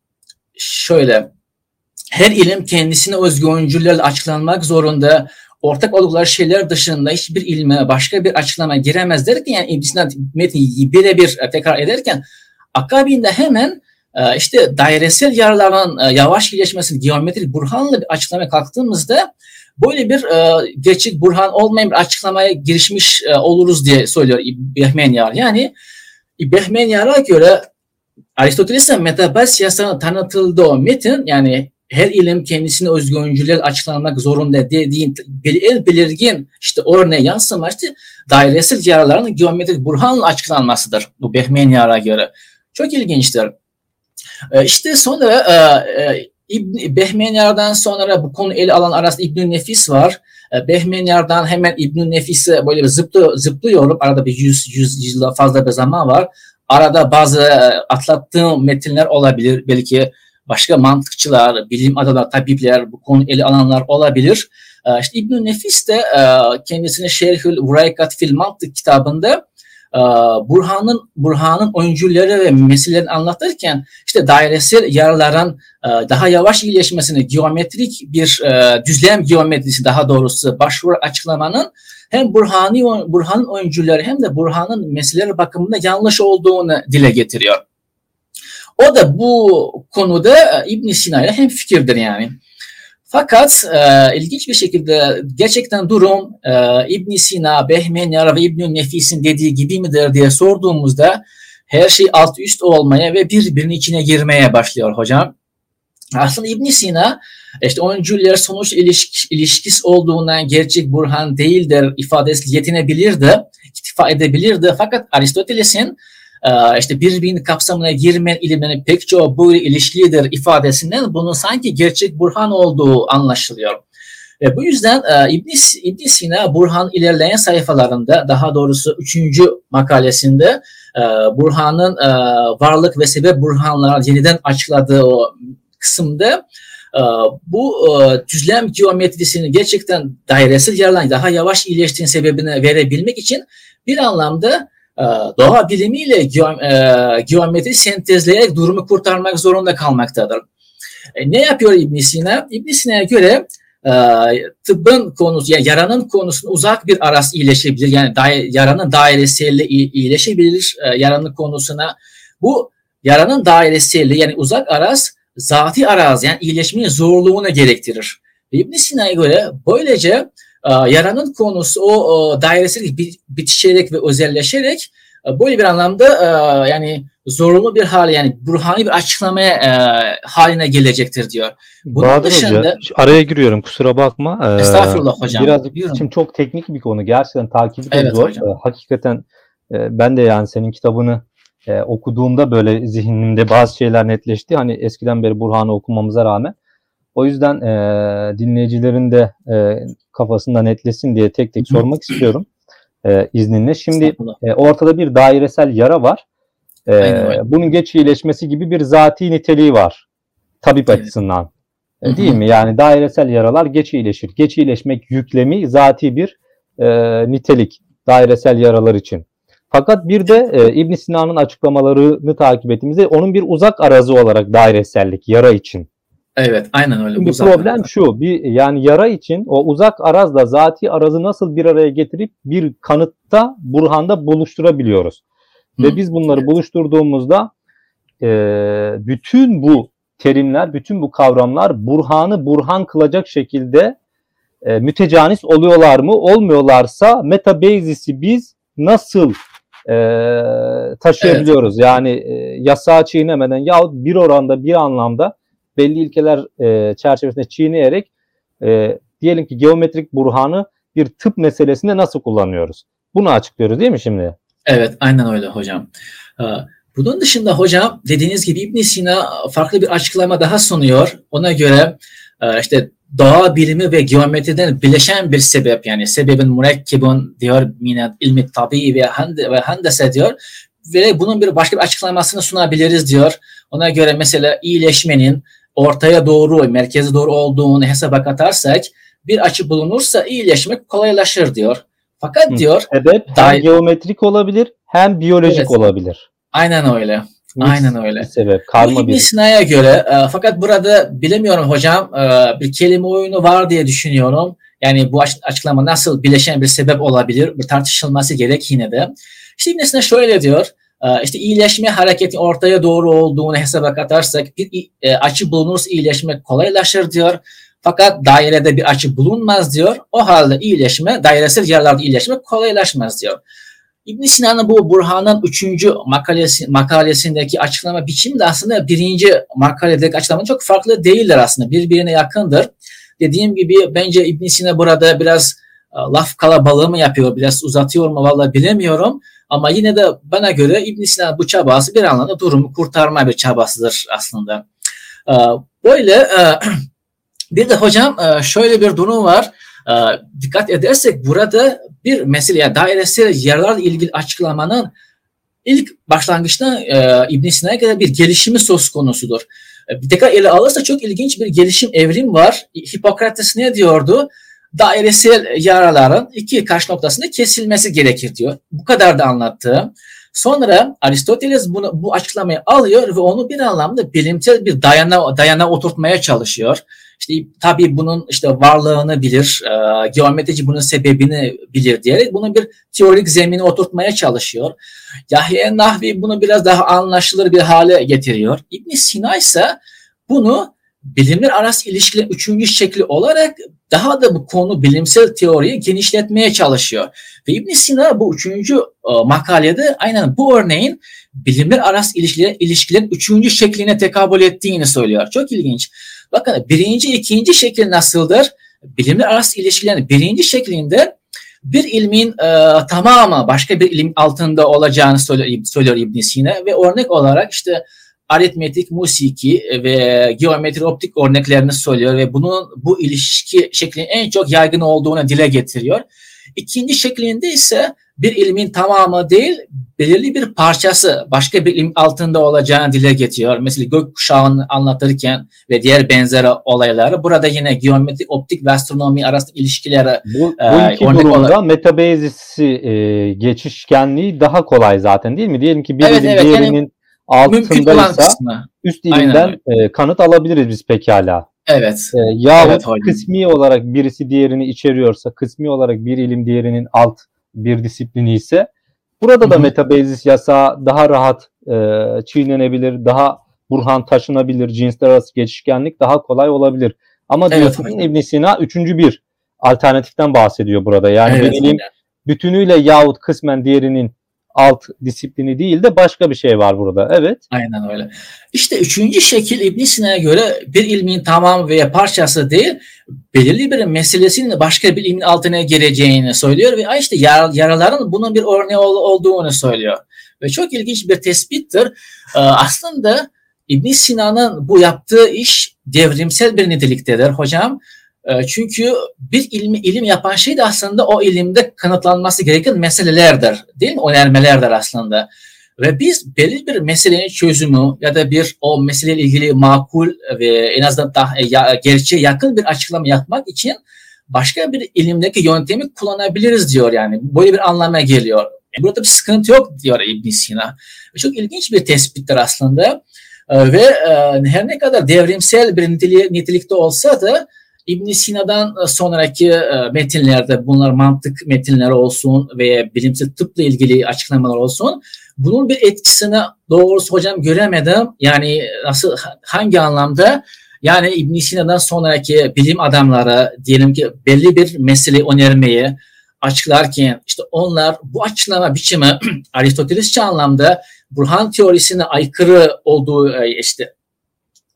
şöyle her ilim kendisine özgü öncüllerle açıklanmak zorunda. Ortak oldukları şeyler dışında hiçbir ilme başka bir açıklama giremez derken yani İbn Sina metni birebir tekrar ederken akabinde hemen e, işte dairesel yarıların e, yavaş gelişmesini geometrik burhanla bir açıklamaya kalktığımızda böyle bir e, gerçek burhan olmayan bir açıklamaya girişmiş oluruz diye söylüyor Behmenyar. Yani Behmenyar'a göre Aristoteles'in metabasyasına tanıtıldığı o metin yani her ilim kendisine özgü öncüler açıklanmak zorunda dediğin el belirgin işte örneğe yansımıştı. Dairesel yaraların geometrik burhanla açıklanmasıdır bu Behmenyar'a göre. Çok ilginçtir. E, işte sonra e, e, İbn Behmenyar'dan sonra bu konu ele alan arasında İbn Nefis var. Behmenyar'dan hemen İbn Nefis'e böyle bir zıplı, zıplıyorum. Arada bir yüz, yüz yıl fazla bir zaman var. Arada bazı atlattığım metinler olabilir. Belki başka mantıkçılar, bilim adamlar, tabipler, bu konu ele alanlar olabilir. İşte İbn Nefis de kendisine Şerhül Vuraykat fil Mantık kitabında ee, Burhan'ın Burhan'ın oyuncuları ve meselelerini anlatırken işte dairesel yaraların e, daha yavaş iyileşmesini geometrik bir e, düzlem geometrisi daha doğrusu başvuru açıklamanın hem Burhani Burhan'ın oyuncuları hem de Burhan'ın meseleleri bakımında yanlış olduğunu dile getiriyor. O da bu konuda e, İbn Sina ile hem fikirdir yani. Fakat e, ilginç bir şekilde gerçekten durum e, ibn Sina, Behmenyar ve ibn Nefis'in dediği gibi midir diye sorduğumuzda her şey alt üst olmaya ve birbirinin içine girmeye başlıyor hocam. Aslında ibn Sina işte öncüller sonuç ilişkisi, ilişkisi olduğundan gerçek burhan değildir ifadesi yetinebilirdi, iktifa edebilirdi. Fakat Aristoteles'in işte birbirinin kapsamına girmeyen ilimlerin pek çoğu bu ilişkilidir ifadesinden bunun sanki gerçek Burhan olduğu anlaşılıyor. Ve bu yüzden e, İbn, İbn Sina Burhan ilerleyen sayfalarında daha doğrusu üçüncü makalesinde e, Burhan'ın e, varlık ve sebep Burhanlar yeniden açıkladığı o kısımda bu düzlem geometrisini gerçekten dairesel yerden daha yavaş iyileştiğin sebebini verebilmek için bir anlamda ee, doğa bilimiyle e, geometri sentezleyerek durumu kurtarmak zorunda kalmaktadır. E, ne yapıyor İbn Sina? İbn Sina'ya göre e, tıbbın konusu, yani yaranın konusunda uzak bir aras iyileşebilir. Yani daire, yaranın dairesiyle iyileşebilir yaranın konusuna. Bu yaranın dairesiyle yani uzak aras zati araz yani iyileşmenin zorluğunu gerektirir. İbn Sina'ya göre böylece ee, yaranın konusu o, o dairesel bitişerek ve özelleşerek e, böyle bir anlamda e, yani zorunlu bir hal yani burhani bir açıklamaya e, haline gelecektir diyor. Bunun Bahadır dışında Hoca, araya giriyorum kusura bakma. Ee, Estağfurullah hocam. Birazcık Buyurun. şimdi çok teknik bir konu. Gerçekten takibi de evet, zor. Hocam. Hakikaten ben de yani senin kitabını okuduğumda böyle zihnimde bazı şeyler netleşti. Hani eskiden beri Burhan'ı okumamıza rağmen o yüzden e, dinleyicilerin de e, kafasında netlesin diye tek tek sormak istiyorum e, izninle. Şimdi e, ortada bir dairesel yara var. E, bunun geç iyileşmesi gibi bir zati niteliği var tabip evet. açısından. E, değil mi? Yani dairesel yaralar geç iyileşir. Geç iyileşmek yüklemi zati bir e, nitelik dairesel yaralar için. Fakat bir de e, İbn Sina'nın açıklamalarını takip ettiğimizde onun bir uzak arazı olarak dairesellik yara için Evet, aynen öyle. Şimdi problem arazı. şu, bir yani yara için o uzak arazla zati arazı nasıl bir araya getirip bir kanıtta, burhanda buluşturabiliyoruz. Hı. Ve biz bunları evet. buluşturduğumuzda e, bütün bu terimler, bütün bu kavramlar burhanı burhan kılacak şekilde e, mütecanis oluyorlar mı? Olmuyorlarsa metabazis'i biz nasıl e, taşıyabiliyoruz? Evet. Yani e, yasağı çiğnemeden yahut bir oranda bir anlamda belli ilkeler e, çerçevesinde çiğneyerek e, diyelim ki geometrik burhanı bir tıp meselesinde nasıl kullanıyoruz? Bunu açıklıyoruz değil mi şimdi? Evet aynen öyle hocam. Ee, bunun dışında hocam dediğiniz gibi İbn Sina farklı bir açıklama daha sunuyor. Ona göre e, işte doğa bilimi ve geometriden bileşen bir sebep yani sebebin mürekkebun diyor mine ilmi tabi ve, hande, ve handese diyor ve bunun bir başka bir açıklamasını sunabiliriz diyor. Ona göre mesela iyileşmenin ortaya doğru, merkeze doğru olduğunu hesaba katarsak bir açı bulunursa iyileşmek kolaylaşır diyor. Fakat Hı. diyor Sebep hem geometrik olabilir hem biyolojik Evet. olabilir. aynen öyle. Mix Aynen öyle. bir sebep. Bu Karma İbn bir. Sina'ya göre e, fakat burada bilemiyorum hocam e, bir kelime oyunu var diye düşünüyorum. Yani bu aç- açıklama nasıl bileşen bir sebep olabilir? Bir tartışılması gerek yine de. İşte İbn Sina şöyle diyor. E, işte iyileşme hareketin ortaya doğru olduğunu hesaba katarsak bir e, açı bulunursa iyileşmek kolaylaşır diyor. Fakat dairede bir açı bulunmaz diyor. O halde iyileşme, dairesel yerlerde iyileşmek kolaylaşmaz diyor. İbn Sina'nın bu Burhan'ın üçüncü makalesi, makalesindeki açıklama biçimi de aslında birinci makaledeki açıklama çok farklı değiller aslında. Birbirine yakındır. Dediğim gibi bence İbn Sina burada biraz laf kalabalığı mı yapıyor, biraz uzatıyor mu vallahi bilemiyorum. Ama yine de bana göre İbn Sina bu çabası bir anlamda durumu kurtarma bir çabasıdır aslında. Böyle e, bir de hocam e, şöyle bir durum var. Dikkat edersek burada bir mesele yani dairesel yerlerle ilgili açıklamanın ilk başlangıçta e, İbn Sina'ya göre bir gelişimi söz konusudur. E, bir tekrar ele alırsa çok ilginç bir gelişim evrim var. Hipokrates ne diyordu? Dairesel yaraların iki karşı noktasında kesilmesi gerekir diyor. Bu kadar da anlattı. Sonra Aristoteles bunu, bu açıklamayı alıyor ve onu bir anlamda bilimsel bir dayana, dayana oturtmaya çalışıyor. İşte tabii bunun işte varlığını bilir, e, geometrici bunun sebebini bilir diyerek bunun bir teorik zemini oturtmaya çalışıyor. Yahya Nahvi bunu biraz daha anlaşılır bir hale getiriyor. İbn Sina ise bunu bilimler arası ilişkilerin üçüncü şekli olarak daha da bu konu bilimsel teoriyi genişletmeye çalışıyor. Ve İbn Sina bu üçüncü e, makalede aynen bu örneğin bilimler arası ilişkilerin, ilişkilerin üçüncü şekline tekabül ettiğini söylüyor. Çok ilginç. Bakın birinci, ikinci şekil nasıldır? Bilimler arası ilişkilerin birinci şeklinde bir ilmin e, tamamı başka bir ilim altında olacağını söylüyor, söylüyor ibn Sina ve örnek olarak işte aritmetik, musiki ve geometri optik örneklerini söylüyor ve bunun bu ilişki şeklinin en çok yaygın olduğunu dile getiriyor. İkinci şeklinde ise bir ilmin tamamı değil, belirli bir parçası başka bir ilim altında olacağını dile getiriyor. Mesela gökkuşağını anlatırken ve diğer benzer olayları. Burada yine geometrik, optik ve astronomi arasında ilişkileri Bu, bu Ee, iki durumda olarak- metabezisi e, geçişkenliği daha kolay zaten değil mi? Diyelim ki bir Evet, ilim evet, yani diğerinin olan altındaysa üst Aynen ilimden e, kanıt alabiliriz biz pekala. Evet. E, yahut Evet, kısmi olarak birisi diğerini içeriyorsa, kısmi olarak bir ilim diğerinin alt bir disiplini ise burada da metabezis yasağı daha rahat e, çiğnenebilir, daha burhan taşınabilir, cinsler arası geçişkenlik daha kolay olabilir. Ama Evet, diyorsun ibn Sina üçüncü bir alternatiften bahsediyor burada. Yani evet, hocam. bütünüyle yahut kısmen diğerinin alt disiplini değil de başka bir şey var burada. Evet. Aynen öyle. İşte üçüncü şekil İbn Sina'ya göre bir ilmin tamamı veya parçası değil, belirli bir meselesinin başka bir ilmin altına gireceğini söylüyor ve işte yar- yaraların bunun bir örneği ol- olduğunu söylüyor. Ve çok ilginç bir tespittir. Ee, aslında İbn Sina'nın bu yaptığı iş devrimsel bir niteliktedir hocam. Ee, çünkü bir ilmi ilim yapan şey de aslında o ilimde kanıtlanması gereken meselelerdir. Değil mi? Önermelerdir aslında. Ve biz belli bir meselenin çözümü ya da bir o meseleyle ilgili makul ve en azından daha ya, gerçeğe yakın bir açıklama yapmak için başka bir ilimdeki yöntemi kullanabiliriz diyor yani. Böyle bir anlama geliyor. Burada bir sıkıntı yok diyor ibn Sina. Çok ilginç bir tespittir aslında. Ee, Ve e, her ne kadar devrimsel bir niteli- nitelikte olsa da ibn Sina'dan sonraki e, metinlerde bunlar mantık metinleri olsun veya bilimsel tıpla ilgili açıklamalar olsun bunun bir etkisini doğrusu hocam göremedim. Yani nasıl hangi anlamda? Yani İbn Sina'dan sonraki bilim adamları diyelim ki belli bir mesele önermeyi açıklarken işte onlar bu açıklama biçimi Aristotelesçi anlamda Burhan teorisine aykırı olduğu e, işte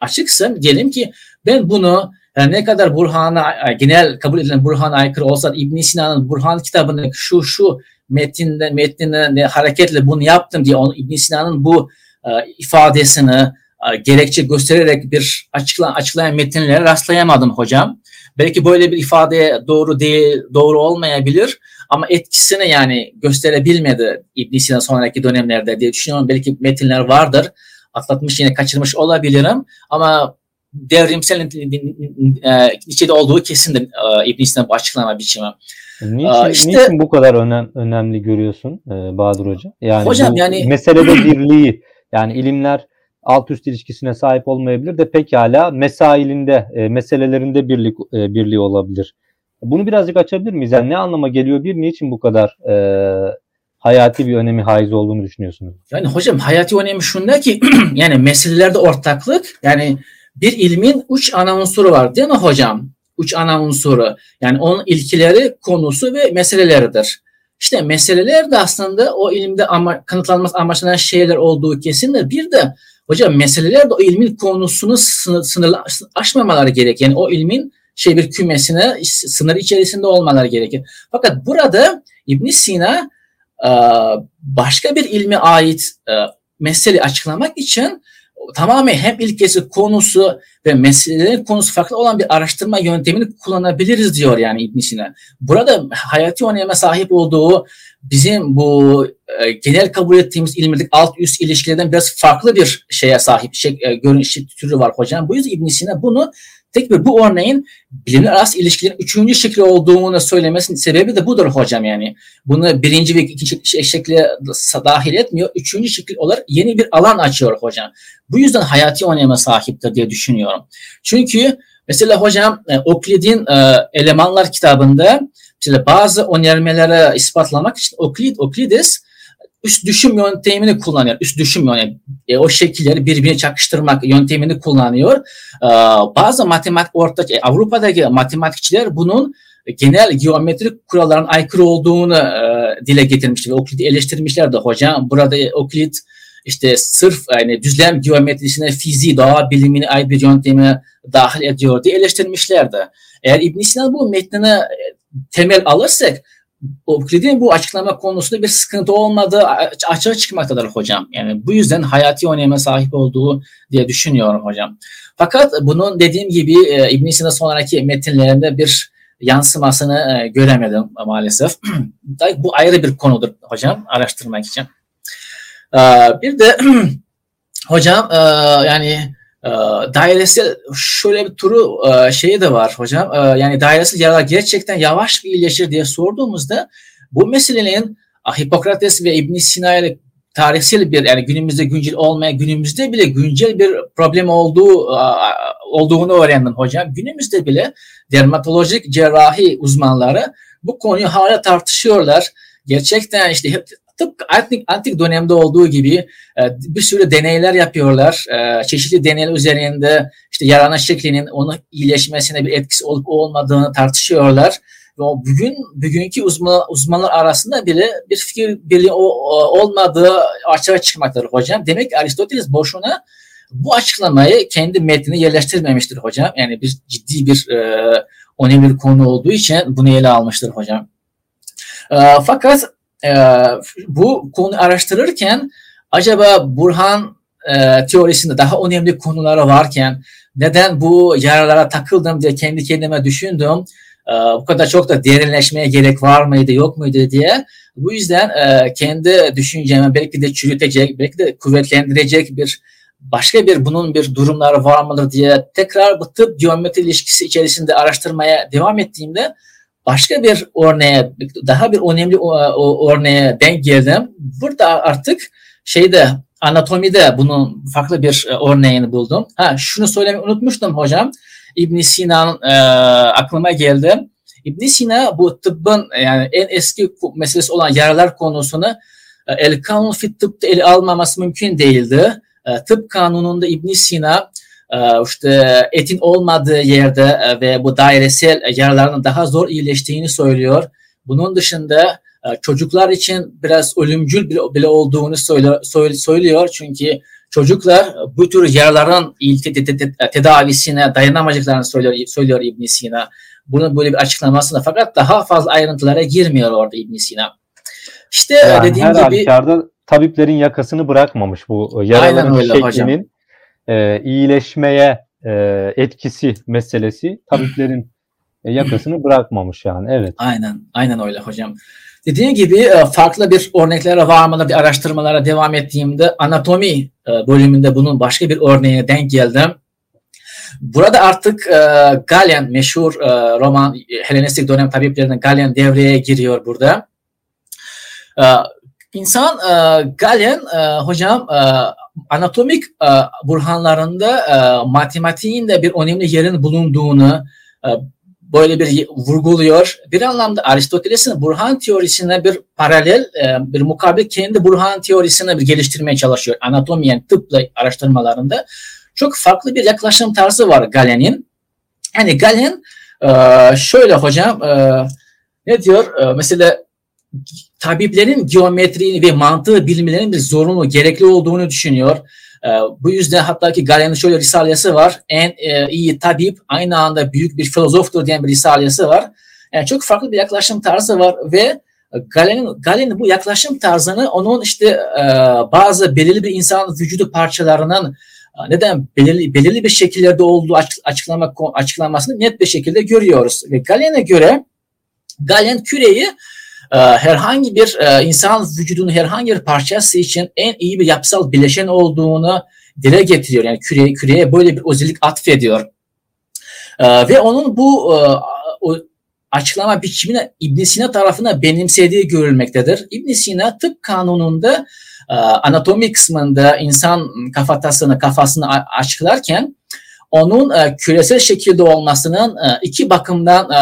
açıksa diyelim ki ben bunu yani ne kadar Burhan'a e, genel kabul edilen Burhan'a aykırı olsa İbn Sina'nın Burhan kitabındaki şu şu metinde metnine ne hareketle bunu yaptım diye İbn Sina'nın bu e, ifadesini e, gerekçe göstererek bir açıklayan, açıklayan metinlere rastlayamadım hocam. Belki böyle bir ifade doğru değil, doğru olmayabilir ama etkisini yani gösterebilmedi İbn Sina sonraki dönemlerde diye düşünüyorum. Belki metinler vardır. Atlatmış yine kaçırmış olabilirim ama devrimsel e, içinde olduğu kesindir e, İbn Sina'nın bu açıklama biçimi. Niçin, işte, niçin bu kadar önem, önemli görüyorsun e, Bahadır Hoca? Yani hocam yani meselede birliği yani ilimler alt üst ilişkisine sahip olmayabilir de pekala mesailinde, e, meselelerinde birlik e, birliği olabilir. Bunu birazcık açabilir miyiz? Yani ne anlama geliyor bir, niçin bu kadar e, hayati bir önemi haiz olduğunu düşünüyorsunuz? Yani hocam hayati önemi şunda ki yani meselelerde ortaklık yani bir ilmin üç ana unsuru var değil mi hocam? Üç ana unsuru. Yani onun ilkileri, konusu ve meseleleridir. İşte meseleler de aslında o ilimde ama, kanıtlanması amaçlanan şeyler olduğu kesindir. Bir de hocam meseleler de o ilmin konusunu sınır, sınırlı aşmamaları gerek. Yani o ilmin şey bir kümesine sınır içerisinde olmaları gerekir. Fakat burada İbn Sina başka bir ilme ait mesele açıklamak için tamamen hem ilkesi konusu ve meselelerin konusu farklı olan bir araştırma yöntemini kullanabiliriz diyor yani İbn Sina. Burada hayati öneme sahip olduğu bizim bu e, genel kabul ettiğimiz ilmilik alt üst ilişkilerden biraz farklı bir şeye sahip şey, e, görünüş türü var hocam. Bu yüzden İbn Sina bunu tek bir bu örneğin bilimler arası ilişkilerin üçüncü şekli olduğunu söylemesinin sebebi de budur hocam yani. Bunu birinci ve ikinci şekle dahil etmiyor. Üçüncü şekil olarak yeni bir alan açıyor hocam. Bu yüzden hayati öneme sahiptir diye düşünüyorum. Çünkü mesela hocam e, Oklid'in e, Elemanlar kitabında mesela bazı önermelere ispatlamak için Oklid, Oklides üst düşüm yöntemini kullanıyor. Üst düşüm yani e, o şekilleri birbirine çakıştırmak yöntemini kullanıyor. E, bazı matematik orta e, Avrupa'daki matematikçiler bunun genel geometrik kuralların aykırı olduğunu e, dile getirmişler ve Oklid'i eleştirmişler de hocam. Burada Oklid işte sırf yani düzlem geometrisine fiziği, doğa bilimini ait bir yöntemi dahil ediyor diye eleştirmişlerdi. Eğer İbn Sina bu metnine temel alırsak Euklid'in bu açıklama konusunda bir sıkıntı olmadığı açığa çıkmaktadır hocam. Yani bu yüzden hayati öneme sahip olduğu diye düşünüyorum hocam. Fakat bunun dediğim gibi e, İbn Sina sonraki metinlerinde bir yansımasını e, göremedim maalesef. bu ayrı bir konudur hocam araştırmak için. E, bir de hocam yani e, dairesel şöyle bir turu e, şeyi de var hocam. E, yani dairesel yaralar gerçekten yavaş mı iyileşir diye sorduğumuzda bu meselenin Hipokrates ve İbn Sina ile tarihsel bir yani günümüzde güncel olmayan günümüzde bile güncel bir problem olduğu olduğunu öğrendim hocam. Günümüzde bile dermatolojik cerrahi uzmanları bu konuyu hala tartışıyorlar. Gerçekten işte tıpkı antik, antik dönemde olduğu gibi e, bir sürü deneyler yapıyorlar. E, çeşitli deneyler üzerinde işte yarana şeklinin onun iyileşmesine bir etkisi olup olmadığını tartışıyorlar. Ve bugün bugünkü uzman, uzmanlar arasında bile bir fikir birliği olmadığı açığa çıkmaktadır hocam. Demek ki Aristoteles boşuna bu açıklamayı kendi metnine yerleştirmemiştir hocam. Yani bir ciddi bir e, önemli bir konu olduğu için bunu ele almıştır hocam. E, fakat e, bu konu araştırırken acaba Burhan e, teorisinde daha önemli konuları varken neden bu yaralara takıldım diye kendi kendime düşündüm. E, bu kadar çok da derinleşmeye gerek var mıydı yok muydu diye. Bu yüzden e, kendi düşüncemi belki de çürütecek, belki de kuvvetlendirecek bir başka bir bunun bir durumları var mıdır diye tekrar bu tıp geometri ilişkisi içerisinde araştırmaya devam ettiğimde başka bir örneğe, daha bir önemli örneğe denk geldim. Burada artık şeyde anatomide bunun farklı bir e, örneğini buldum. Ha şunu söylemeyi unutmuştum hocam. İbn Sina'nın e, aklıma geldi. İbn Sina bu tıbbın yani en eski meselesi olan yaralar konusunu e, el kanun fit tıpta ele almaması mümkün değildi. E, tıp kanununda İbn Sina işte etin olmadığı yerde e, ve bu dairesel yaraların daha zor iyileştiğini söylüyor. Bunun dışında e, çocuklar için biraz ölümcül bile olduğunu söylüyor. Çünkü çocuklar bu tür yaraların tedavisine dayanamayacaklarını söylüyor, söylüyor İbn Sina. Bunun böyle bir açıklamasında fakat daha fazla ayrıntılara girmiyor orada İbn Sina. İşte yani dediğim her gibi halükarda tabiplerin yakasını bırakmamış bu yaraların şeklinin hocam e, iyileşmeye e, etkisi meselesi tabiplerin e, yakasını bırakmamış yani. Evet. Aynen, aynen öyle hocam. Dediğim gibi e, farklı bir örneklere varmada bir araştırmalara devam ettiğimde anatomi e, bölümünde bunun başka bir örneğine denk geldim. Burada artık e, Galen meşhur roman Helenistik dönem tabiplerinden Galen devreye giriyor burada. İnsan Galen hocam anatomik burhanlarında matematiğin de bir önemli yerin bulunduğunu böyle bir vurguluyor. Bir anlamda Aristoteles'in Burhan teorisine bir paralel, e, bir mukabil kendi Burhan teorisine bir geliştirmeye çalışıyor. Anatomi yani tıpla araştırmalarında. Çok farklı bir yaklaşım tarzı var Galen'in. Yani Galen e, şöyle hocam e, ne diyor? Mesela tabiplerin geometriğini ve mantığı bilmelerinin bir zorunlu, gerekli olduğunu düşünüyor. Ee, bu yüzden hatta ki Galen'in şöyle risalesi var. En e, iyi tabip aynı anda büyük bir filozoftur diyen bir risalesi var. Yani çok farklı bir yaklaşım tarzı var ve Galen'in Galen'in bu yaklaşım tarzını onun işte e, bazı belirli bir insan vücudu parçalarının e, neden belirli belirli bir şekillerde olduğu açıklama açıklamasını net bir şekilde görüyoruz. Ve Galen'e göre Galen küreyi ee, herhangi bir e, insan vücudunun herhangi bir parçası için en iyi bir yapısal bileşen olduğunu dile getiriyor. Yani küreye, küreye böyle bir özellik atfediyor. Ee, ve onun bu e, açıklama biçimini İbn Sina tarafına benimsediği görülmektedir. İbn Sina tıp kanununda e, anatomi kısmında insan kafatasını kafasını açıklarken onun e, küresel şekilde olmasının e, iki bakımdan e,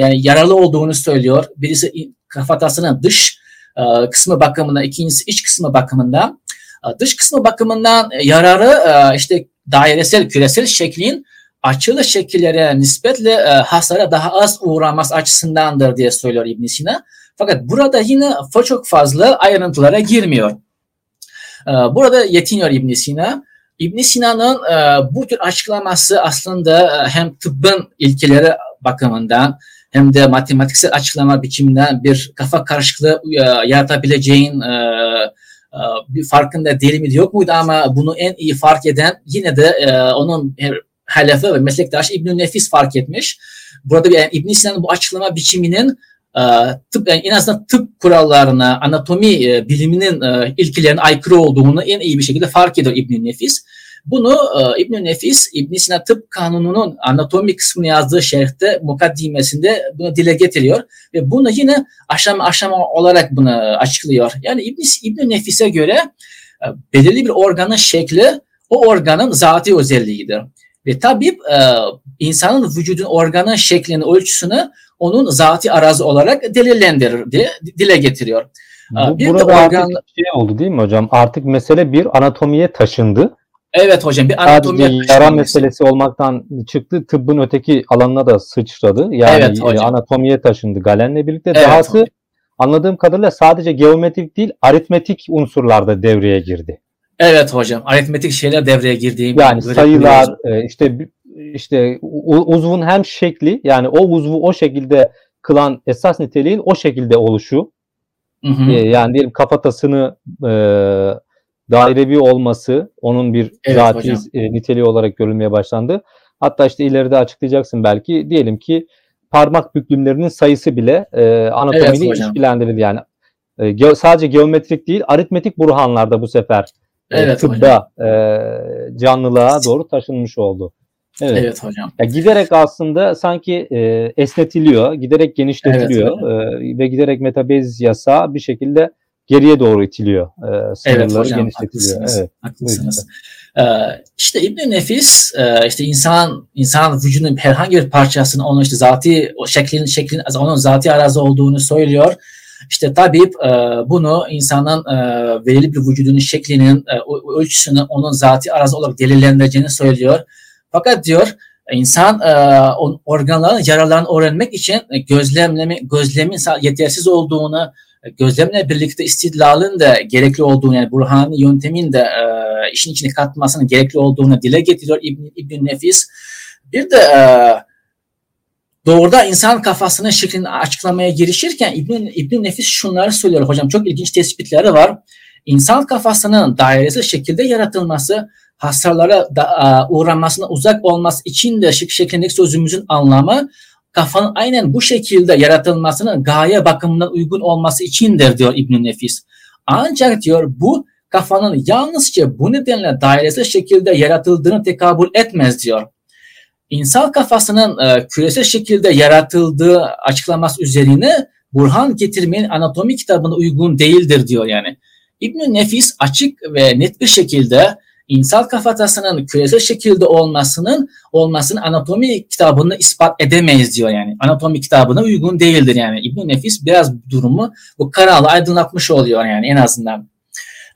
yani yararlı olduğunu söylüyor. Birisi kafatasının dış e, kısmı bakımından, ikincisi iç kısmı bakımından. E, dış kısmı bakımından yararı e, işte dairesel, küresel şeklin açılı şekillere nispetle e, hasara daha az uğraması açısındandır diye söylüyor İbn Sina. Fakat burada yine çok fazla ayrıntılara girmiyor. E, burada yetiniyor İbn Sina. İbn Sina'nın e, bu tür açıklaması aslında e, hem tıbbın ilkeleri bakımından hem de matematiksel açıklama biçiminden bir kafa karışıklığı e, yaratabileceğin e, e, bir farkında değil mi yok muydu ama bunu en iyi fark eden yine de e, onun halefi ve meslektaş İbn Nefis fark etmiş. Burada yani İbn Sina'nın bu açıklama biçiminin tıp yani en azından tıp kurallarına, anatomi e, biliminin e, ilkelerine aykırı olduğunu en iyi bir şekilde fark ediyor İbn Nefis. Bunu e, İbn Nefis, İbn Sina Tıp Kanunu'nun anatomi kısmını yazdığı şerhte mukaddimesinde bunu dile getiriyor ve bunu yine aşama aşama olarak bunu açıklıyor. Yani İbn, İbn Nefis'e göre e, belirli bir organın şekli o organın zati özelliğidir. Ve tabip e, insanın vücudun organın şeklini, ölçüsünü onun zati arazi olarak delillendirir diye dile getiriyor. Bu, bir burada de organ... artık şey oldu değil mi hocam? Artık mesele bir anatomiye taşındı. Evet hocam bir anatomi Sadece yara meselesi olmaktan çıktı. Tıbbın öteki alanına da sıçradı. Yani evet, hocam. anatomiye taşındı Galen'le birlikte. Evet, Dahası hocam. anladığım kadarıyla sadece geometrik değil aritmetik unsurlar da devreye girdi. Evet hocam. Aritmetik şeyler devreye girdiğim. Yani sayılar e, işte işte uzvun hem şekli yani o uzvu o şekilde kılan esas niteliğin o şekilde oluşu. Hı hı. E, yani diyelim kafatasını e, dairevi olması onun bir evet, zati e, niteliği olarak görülmeye başlandı. Hatta işte ileride açıklayacaksın belki. Diyelim ki parmak büklümlerinin sayısı bile e, anatomiyle evet, ilişkilendirildi. Yani e, ge- sadece geometrik değil aritmetik burhanlarda bu sefer e, evet, tıbba e, canlılığa doğru taşınmış oldu. Evet, evet hocam. Ya giderek aslında sanki e, esnetiliyor, giderek genişletiliyor evet, e, ve giderek metabez yasa bir şekilde geriye doğru itiliyor. E, evet hocam genişletiliyor. haklısınız. Evet, haklısınız. Ee, işte İbn Nefis e, işte insan insan vücudunun herhangi bir parçasının onun işte zati o şeklin şeklin onun zati arazi olduğunu söylüyor. İşte tabip e, bunu insanın e, belirli bir vücudunun şeklinin e, ölçüsünü onun zati arazi olarak delillendireceğini söylüyor. Fakat diyor insan e, organların yaralarını öğrenmek için gözlemleme gözlemin yetersiz olduğunu gözlemle birlikte istidlalın da gerekli olduğunu yani Burhani yöntemin de e, işin içine katmasının gerekli olduğunu dile getiriyor İbn, İbn Nefis. Bir de e, doğruda insan kafasının şeklini açıklamaya girişirken İbn, İbn Nefis şunları söylüyor hocam çok ilginç tespitleri var. İnsan kafasının dairesi şekilde yaratılması hasarlara da, uğramasına uzak olması için de şık şeklindeki sözümüzün anlamı kafanın aynen bu şekilde yaratılmasının gaye bakımından uygun olması içindir diyor İbn Nefis. Ancak diyor bu kafanın yalnızca bu nedenle dairesel şekilde yaratıldığını tekabül etmez diyor. İnsan kafasının e, küresel şekilde yaratıldığı açıklaması üzerine Burhan getirmenin anatomi kitabına uygun değildir diyor yani. İbn Nefis açık ve net bir şekilde insan kafatasının küresel şekilde olmasının olmasının anatomi kitabını ispat edemeyiz diyor yani. Anatomi kitabına uygun değildir yani. İbn Nefis biraz durumu bu karalı aydınlatmış oluyor yani en azından.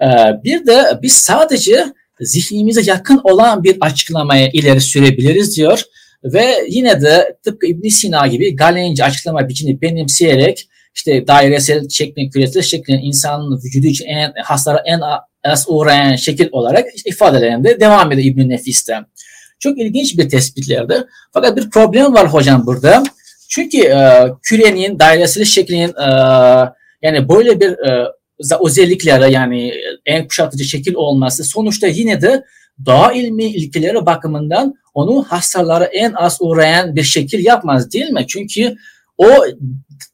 Ee, bir de biz sadece zihnimize yakın olan bir açıklamaya ileri sürebiliriz diyor. Ve yine de tıpkı ibn Sina gibi Galenci açıklama biçimini benimseyerek işte dairesel şeklin, küresel şeklin insanın vücudu için en hastalara en az uğrayan şekil olarak işte ifadelerinde devam ediyor İbn Nefis'te. Çok ilginç bir tespitlerdir. Fakat bir problem var hocam burada. Çünkü e, kürenin, dairesel şeklin e, yani böyle bir e, özelliklere yani en kuşatıcı şekil olması sonuçta yine de doğa ilmi ilkeleri bakımından onu hastalara en az uğrayan bir şekil yapmaz değil mi? Çünkü o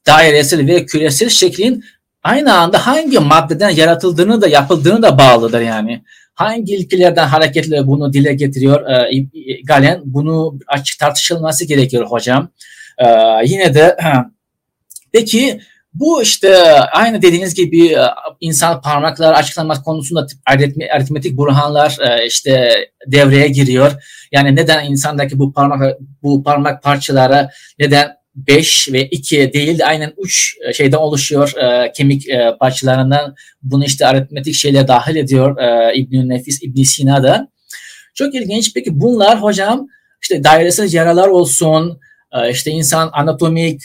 dairesel ve küresel şeklin aynı anda hangi maddeden yaratıldığını da yapıldığını da bağlıdır yani. Hangi ilkelerden hareketle bunu dile getiriyor e, Galen? Bunu açık tartışılması gerekiyor hocam. E, yine de peki bu işte aynı dediğiniz gibi e, insan parmaklar açıklanmak konusunda aritmetik burhanlar e, işte devreye giriyor. Yani neden insandaki bu parmak bu parmak parçaları neden 5 ve 2 değil de aynen 3 e, şeyden oluşuyor e, kemik e, parçalarından. Bunu işte aritmetik şeyler dahil ediyor e, İbn Nefis, İbn Sina da. Çok ilginç. Peki bunlar hocam işte dairesel yaralar olsun, e, işte insan anatomik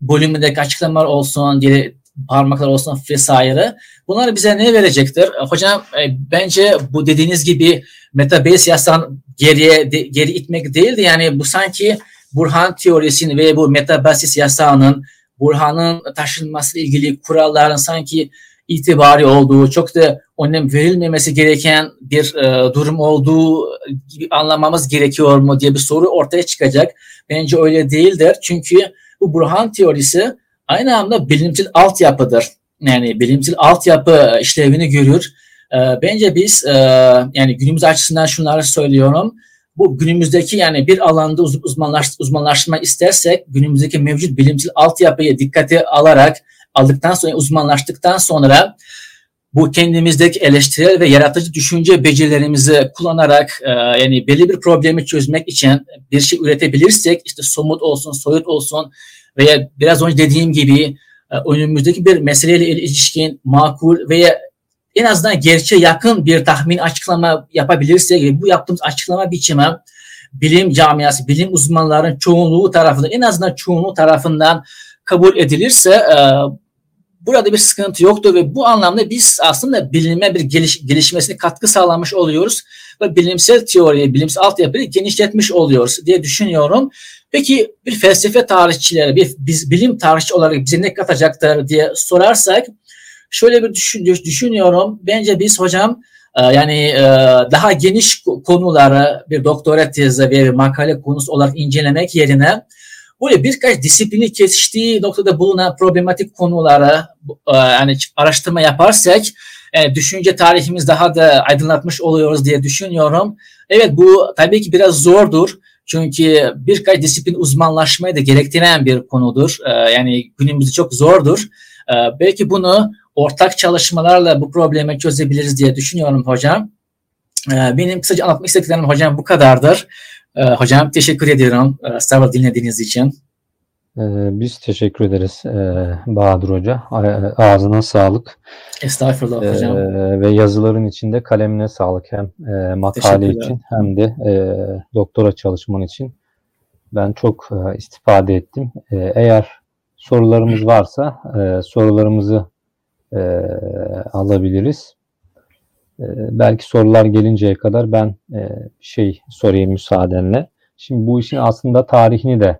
bölümündeki açıklamalar olsun, diye parmaklar olsun vesaire. Bunlar bize ne verecektir? E, hocam e, bence bu dediğiniz gibi metabase yasan geriye de, geri itmek değildi. Yani bu sanki Burhan teorisinin ve bu metabasis yasağının Burhan'ın taşınması ilgili kuralların sanki itibari olduğu, çok da önem verilmemesi gereken bir e, durum olduğu gibi anlamamız gerekiyor mu diye bir soru ortaya çıkacak. Bence öyle değildir. Çünkü bu Burhan teorisi aynı anda bilimsel altyapıdır. Yani bilimsel altyapı işlevini görür. E, bence biz e, yani günümüz açısından şunları söylüyorum bu günümüzdeki yani bir alanda uz uzmanlaş, uzmanlaşma istersek günümüzdeki mevcut bilimsel altyapıyı dikkate alarak aldıktan sonra uzmanlaştıktan sonra bu kendimizdeki eleştirel ve yaratıcı düşünce becerilerimizi kullanarak e, yani belli bir problemi çözmek için bir şey üretebilirsek işte somut olsun, soyut olsun veya biraz önce dediğim gibi e, önümüzdeki bir meseleyle ilişkin makul veya en azından gerçeğe yakın bir tahmin açıklama yapabilirsek bu yaptığımız açıklama biçimi bilim camiası, bilim uzmanlarının çoğunluğu tarafından en azından çoğunluğu tarafından kabul edilirse e, burada bir sıkıntı yoktur ve bu anlamda biz aslında bilime bir geliş, gelişmesine katkı sağlamış oluyoruz ve bilimsel teoriyi, bilimsel altyapıyı genişletmiş oluyoruz diye düşünüyorum. Peki bir felsefe tarihçileri, bir biz bilim tarihçi olarak bize ne katacaktır diye sorarsak şöyle bir düşün, düşünüyorum. Bence biz hocam e, yani e, daha geniş konuları bir doktora tezi ve bir makale konusu olarak incelemek yerine böyle birkaç disiplini kesiştiği noktada bulunan problematik konulara e, yani araştırma yaparsak düşünce tarihimiz daha da aydınlatmış oluyoruz diye düşünüyorum. Evet bu tabii ki biraz zordur. Çünkü birkaç disiplin uzmanlaşmayı da gerektiren bir konudur. Yani günümüzde çok zordur. Belki bunu ortak çalışmalarla bu problemi çözebiliriz diye düşünüyorum hocam. Ee, benim kısaca anlatmak istediklerim hocam bu kadardır. Ee, hocam teşekkür ediyorum e, Starbucks dinlediğiniz için. Ee, biz teşekkür ederiz Bahadır Hoca. Ağzına sağlık. Estağfurullah hocam. Ve yazıların içinde kalemine sağlık hem e, makale için hem de e, doktora çalışman için. Ben çok istifade ettim. Eğer sorularımız varsa sorularımızı e, alabiliriz. E, belki sorular gelinceye kadar ben e, şey sorayım müsaadenle. Şimdi bu işin aslında tarihini de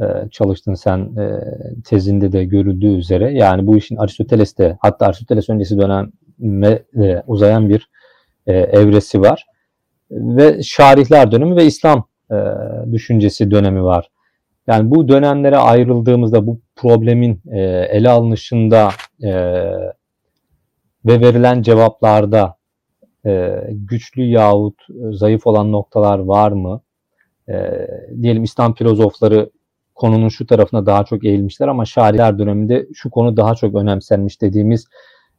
e, çalıştın sen e, tezinde de görüldüğü üzere. Yani bu işin Aristoteles'te hatta Aristoteles öncesi döneme e, uzayan bir e, evresi var. Ve şarihler dönemi ve İslam e, düşüncesi dönemi var. Yani bu dönemlere ayrıldığımızda bu problemin e, ele alınışında e, ve verilen cevaplarda e, güçlü yahut zayıf olan noktalar var mı? E, diyelim İslam filozofları konunun şu tarafına daha çok eğilmişler ama şairler döneminde şu konu daha çok önemsenmiş dediğimiz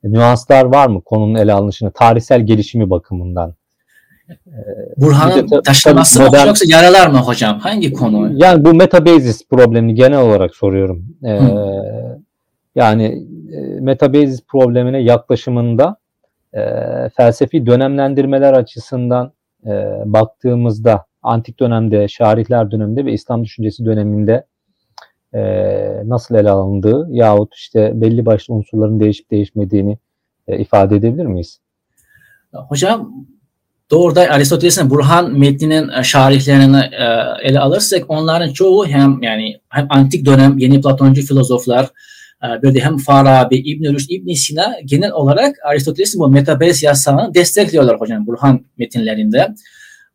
nüanslar var mı konunun ele alınışını tarihsel gelişimi bakımından? Burhan'ın ta- taşlaması tabii mı modern- yoksa yaralar mı hocam? Hangi konu? Yani bu metabasis problemini genel olarak soruyorum. Ee. Yani e, metabasis problemine yaklaşımında e, felsefi dönemlendirmeler açısından e, baktığımızda antik dönemde, şarihler döneminde ve İslam düşüncesi döneminde e, nasıl ele alındığı yahut işte belli başlı unsurların değişip değişmediğini e, ifade edebilir miyiz? Hocam doğrudan Aristoteles'in Burhan metninin e, şarihlerini e, ele alırsak onların çoğu hem yani hem antik dönem yeni Platoncu filozoflar e, bir de hem Farabi, İbn Rüşd, İbn Sina genel olarak Aristoteles'in bu metabes yasağını destekliyorlar hocam Burhan metinlerinde.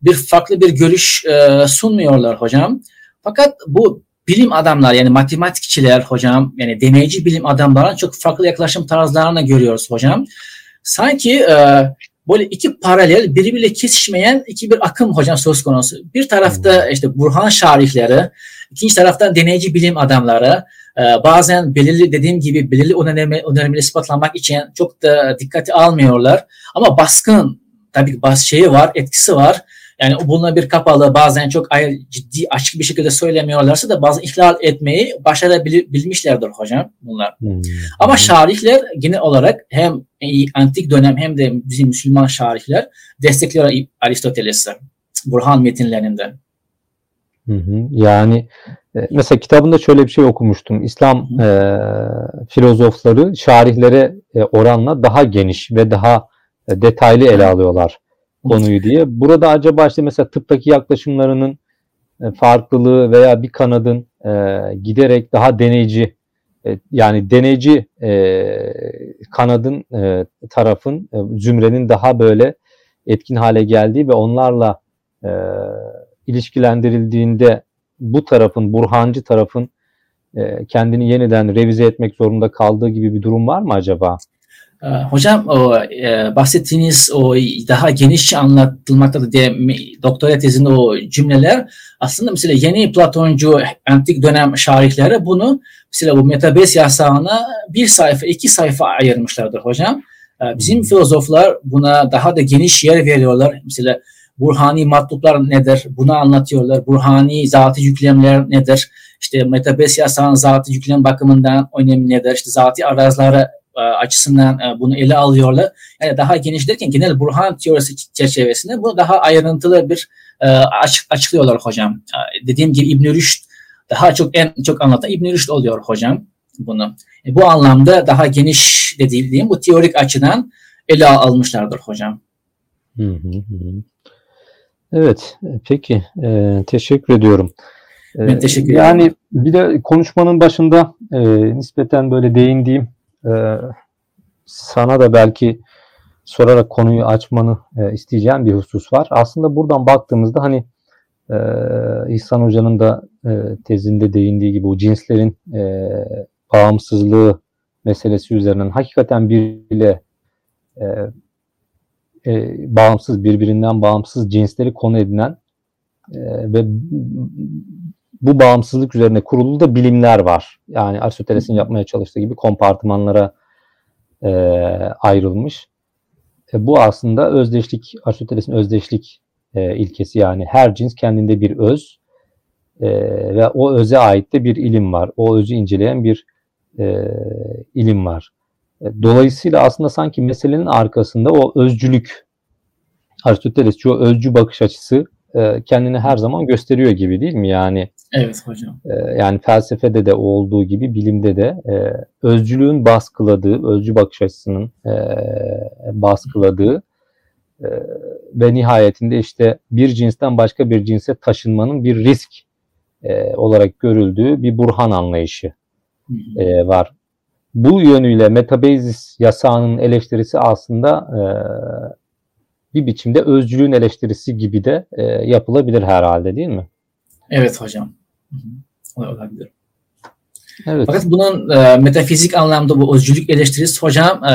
Bir farklı bir görüş e, sunmuyorlar hocam. Fakat bu bilim adamlar yani matematikçiler hocam yani deneyici bilim adamların çok farklı yaklaşım tarzlarını görüyoruz hocam. Sanki e, böyle iki paralel birbiriyle kesişmeyen iki bir akım hocam söz konusu. Bir tarafta işte Burhan şarihleri, ikinci tarafta deneyici bilim adamları. e, bazen belirli dediğim gibi belirli önerme, önermeleri ispatlamak için çok da dikkate almıyorlar. Ama baskın tabii bazı şeyi var, etkisi var. Yani bununla bir kapalı bazen çok ciddi açık bir şekilde söylemiyorlarsa da bazen ihlal etmeyi başarabilmişlerdir hocam bunlar. Hmm. Ama şarihler genel olarak hem antik dönem hem de bizim Müslüman şarihler destekliyor Aristoteles'i Burhan metinlerinde. Hı hı. Yani e, mesela kitabında şöyle bir şey okumuştum. İslam e, filozofları şarihlere e, oranla daha geniş ve daha e, detaylı ele alıyorlar konuyu diye. Burada acaba işte mesela tıptaki yaklaşımlarının e, farklılığı veya bir kanadın e, giderek daha deneyici e, yani deneyici e, kanadın e, tarafın e, zümrenin daha böyle etkin hale geldiği ve onlarla e, ilişkilendirildiğinde bu tarafın, Burhancı tarafın e, kendini yeniden revize etmek zorunda kaldığı gibi bir durum var mı acaba? Ee, Hocam o e, bahsettiğiniz o daha genişçe anlatılmaktadır diye mi- doktora tezinde o cümleler aslında mesela yeni Platoncu antik dönem şarihleri bunu mesela bu metabes yasağına bir sayfa iki sayfa ayırmışlardır hocam. Ee, Bizim filozoflar buna daha da geniş yer veriyorlar. Mesela Burhani matluplar nedir? Bunu anlatıyorlar. Burhani zatı yüklemler nedir? İşte metabes yasağın zatı yüklem bakımından önemi nedir? İşte zatı arazları e, açısından e, bunu ele alıyorlar. Yani daha geniş derken genel Burhan teorisi çerçevesinde bunu daha ayrıntılı bir e, açık, açıklıyorlar hocam. E, Dediğim gibi İbn Rüşd daha çok en çok anlatan İbn Rüşd oluyor hocam bunu. E, bu anlamda daha geniş dediğim bu teorik açıdan ele almışlardır hocam. Hı hı hı. Evet, e, peki. E, teşekkür ediyorum. E, Ben teşekkür Yani bir de konuşmanın başında e, nispeten böyle değindiğim e, sana da belki sorarak konuyu açmanı e, isteyeceğim bir husus var. Aslında buradan baktığımızda hani e, İhsan Hoca'nın da e, tezinde değindiği gibi o cinslerin e, bağımsızlığı meselesi üzerinden hakikaten birbiriyle e, e, bağımsız, birbirinden bağımsız cinsleri konu edinen e, ve bu bağımsızlık üzerine kurulu da bilimler var. Yani Aristoteles'in yapmaya çalıştığı gibi kompartımanlara e, ayrılmış. E, bu aslında özdeşlik, Aristoteles'in özdeşlik e, ilkesi yani her cins kendinde bir öz e, ve o öze ait de bir ilim var. O özü inceleyen bir e, ilim var. E, Dolayısıyla aslında sanki meselenin arkasında o özcülük, Aristotelesçi o özcü bakış açısı e, kendini her zaman gösteriyor gibi değil mi? Yani Evet hocam. e, yani felsefede de olduğu gibi bilimde de e, özcülüğün baskıladığı, özcü bakış açısının e, baskıladığı e, ve nihayetinde işte bir cinsten başka bir cinse taşınmanın bir risk e, olarak görüldüğü bir burhan anlayışı e, var. Bu yönüyle metabezis yasağının eleştirisi aslında e, bir biçimde özcülüğün eleştirisi gibi de e, yapılabilir herhalde değil mi? Evet hocam. Hı hı. olabilir. Evet. Fakat bunun e, metafizik anlamda bu özgürlük eleştirisi hocam e,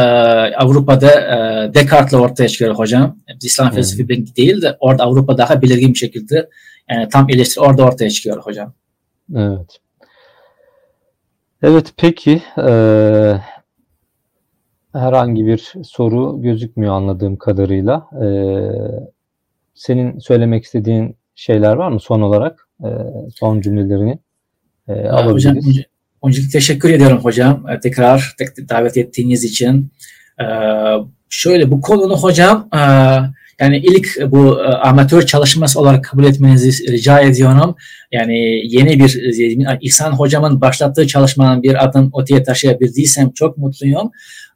Avrupa'da e, Descartes'le ortaya çıkıyor hocam. İslam Hmm. felsefi bilgi değil de orada Avrupa daha belirgin bir şekilde yani tam eleştiri orada ortaya çıkıyor hocam. Evet. Evet peki eee, herhangi bir soru gözükmüyor anladığım kadarıyla. Eee, senin söylemek istediğin şeyler var mı son olarak? Eee, son cümlelerini eee, Ee, Hocam alabiliriz. önce- öncelikle teşekkür ediyorum hocam. Ee, Tekrar tek- davet ettiğiniz için. Ee, şöyle bu konunu hocam e, yani ilk bu e, amatör çalışması olarak kabul etmenizi rica ediyorum. Yani yeni bir e, İhsan hocamın başlattığı çalışmanın bir adım öteye taşıyabildiysem çok mutluyum.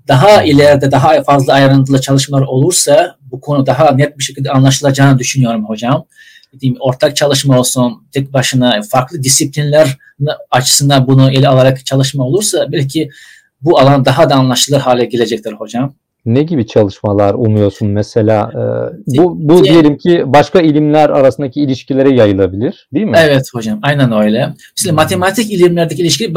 Daha ileride daha fazla ayrıntılı çalışmalar olursa bu konu daha net bir şekilde anlaşılacağını düşünüyorum hocam. Dediğim ortak çalışma olsun, tek başına farklı disiplinler açısından bunu ele alarak çalışma olursa belki bu alan daha da anlaşılır hale gelecektir hocam. Ne gibi çalışmalar umuyorsun mesela? eee, bu, bu diyelim ki başka ilimler arasındaki ilişkilere yayılabilir, değil mi? Evet hocam aynen öyle. Mesela matematik ilimlerdeki ilişki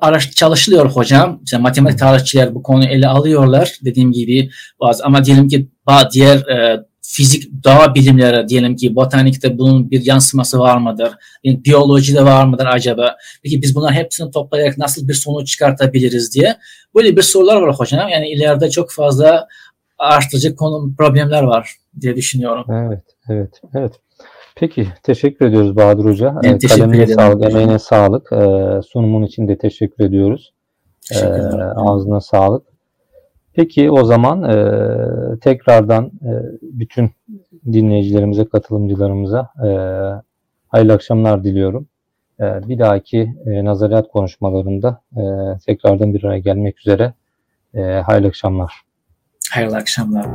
araş- çalışılıyor hocam. Mesela matematik tarihçiler bu konuyu ele alıyorlar dediğim gibi bazı ama diyelim ki bazı diğer e, fizik doğa bilimleri diyelim ki botanikte bunun bir yansıması var mıdır? Yani biyolojide var mıdır acaba? Peki biz bunların hepsini toplayarak nasıl bir sonuç çıkartabiliriz diye böyle bir sorular var hocam. Yani ileride çok fazla araştırıcı konu problemler var diye düşünüyorum. Evet, evet, evet. Peki, teşekkür ediyoruz Bahadır Hoca. Ben Ee, teşekkür kalemine ederim sağlık, emeğine sağlık. Ee, sunumun için de teşekkür ediyoruz. Ee, Teşekkür ederim. ağzına sağlık. Peki o zaman e, tekrardan e, bütün dinleyicilerimize, katılımcılarımıza e, hayırlı akşamlar diliyorum. E, bir dahaki e, nazariyat konuşmalarında e, tekrardan bir araya gelmek üzere. E, hayırlı akşamlar. Hayırlı akşamlar.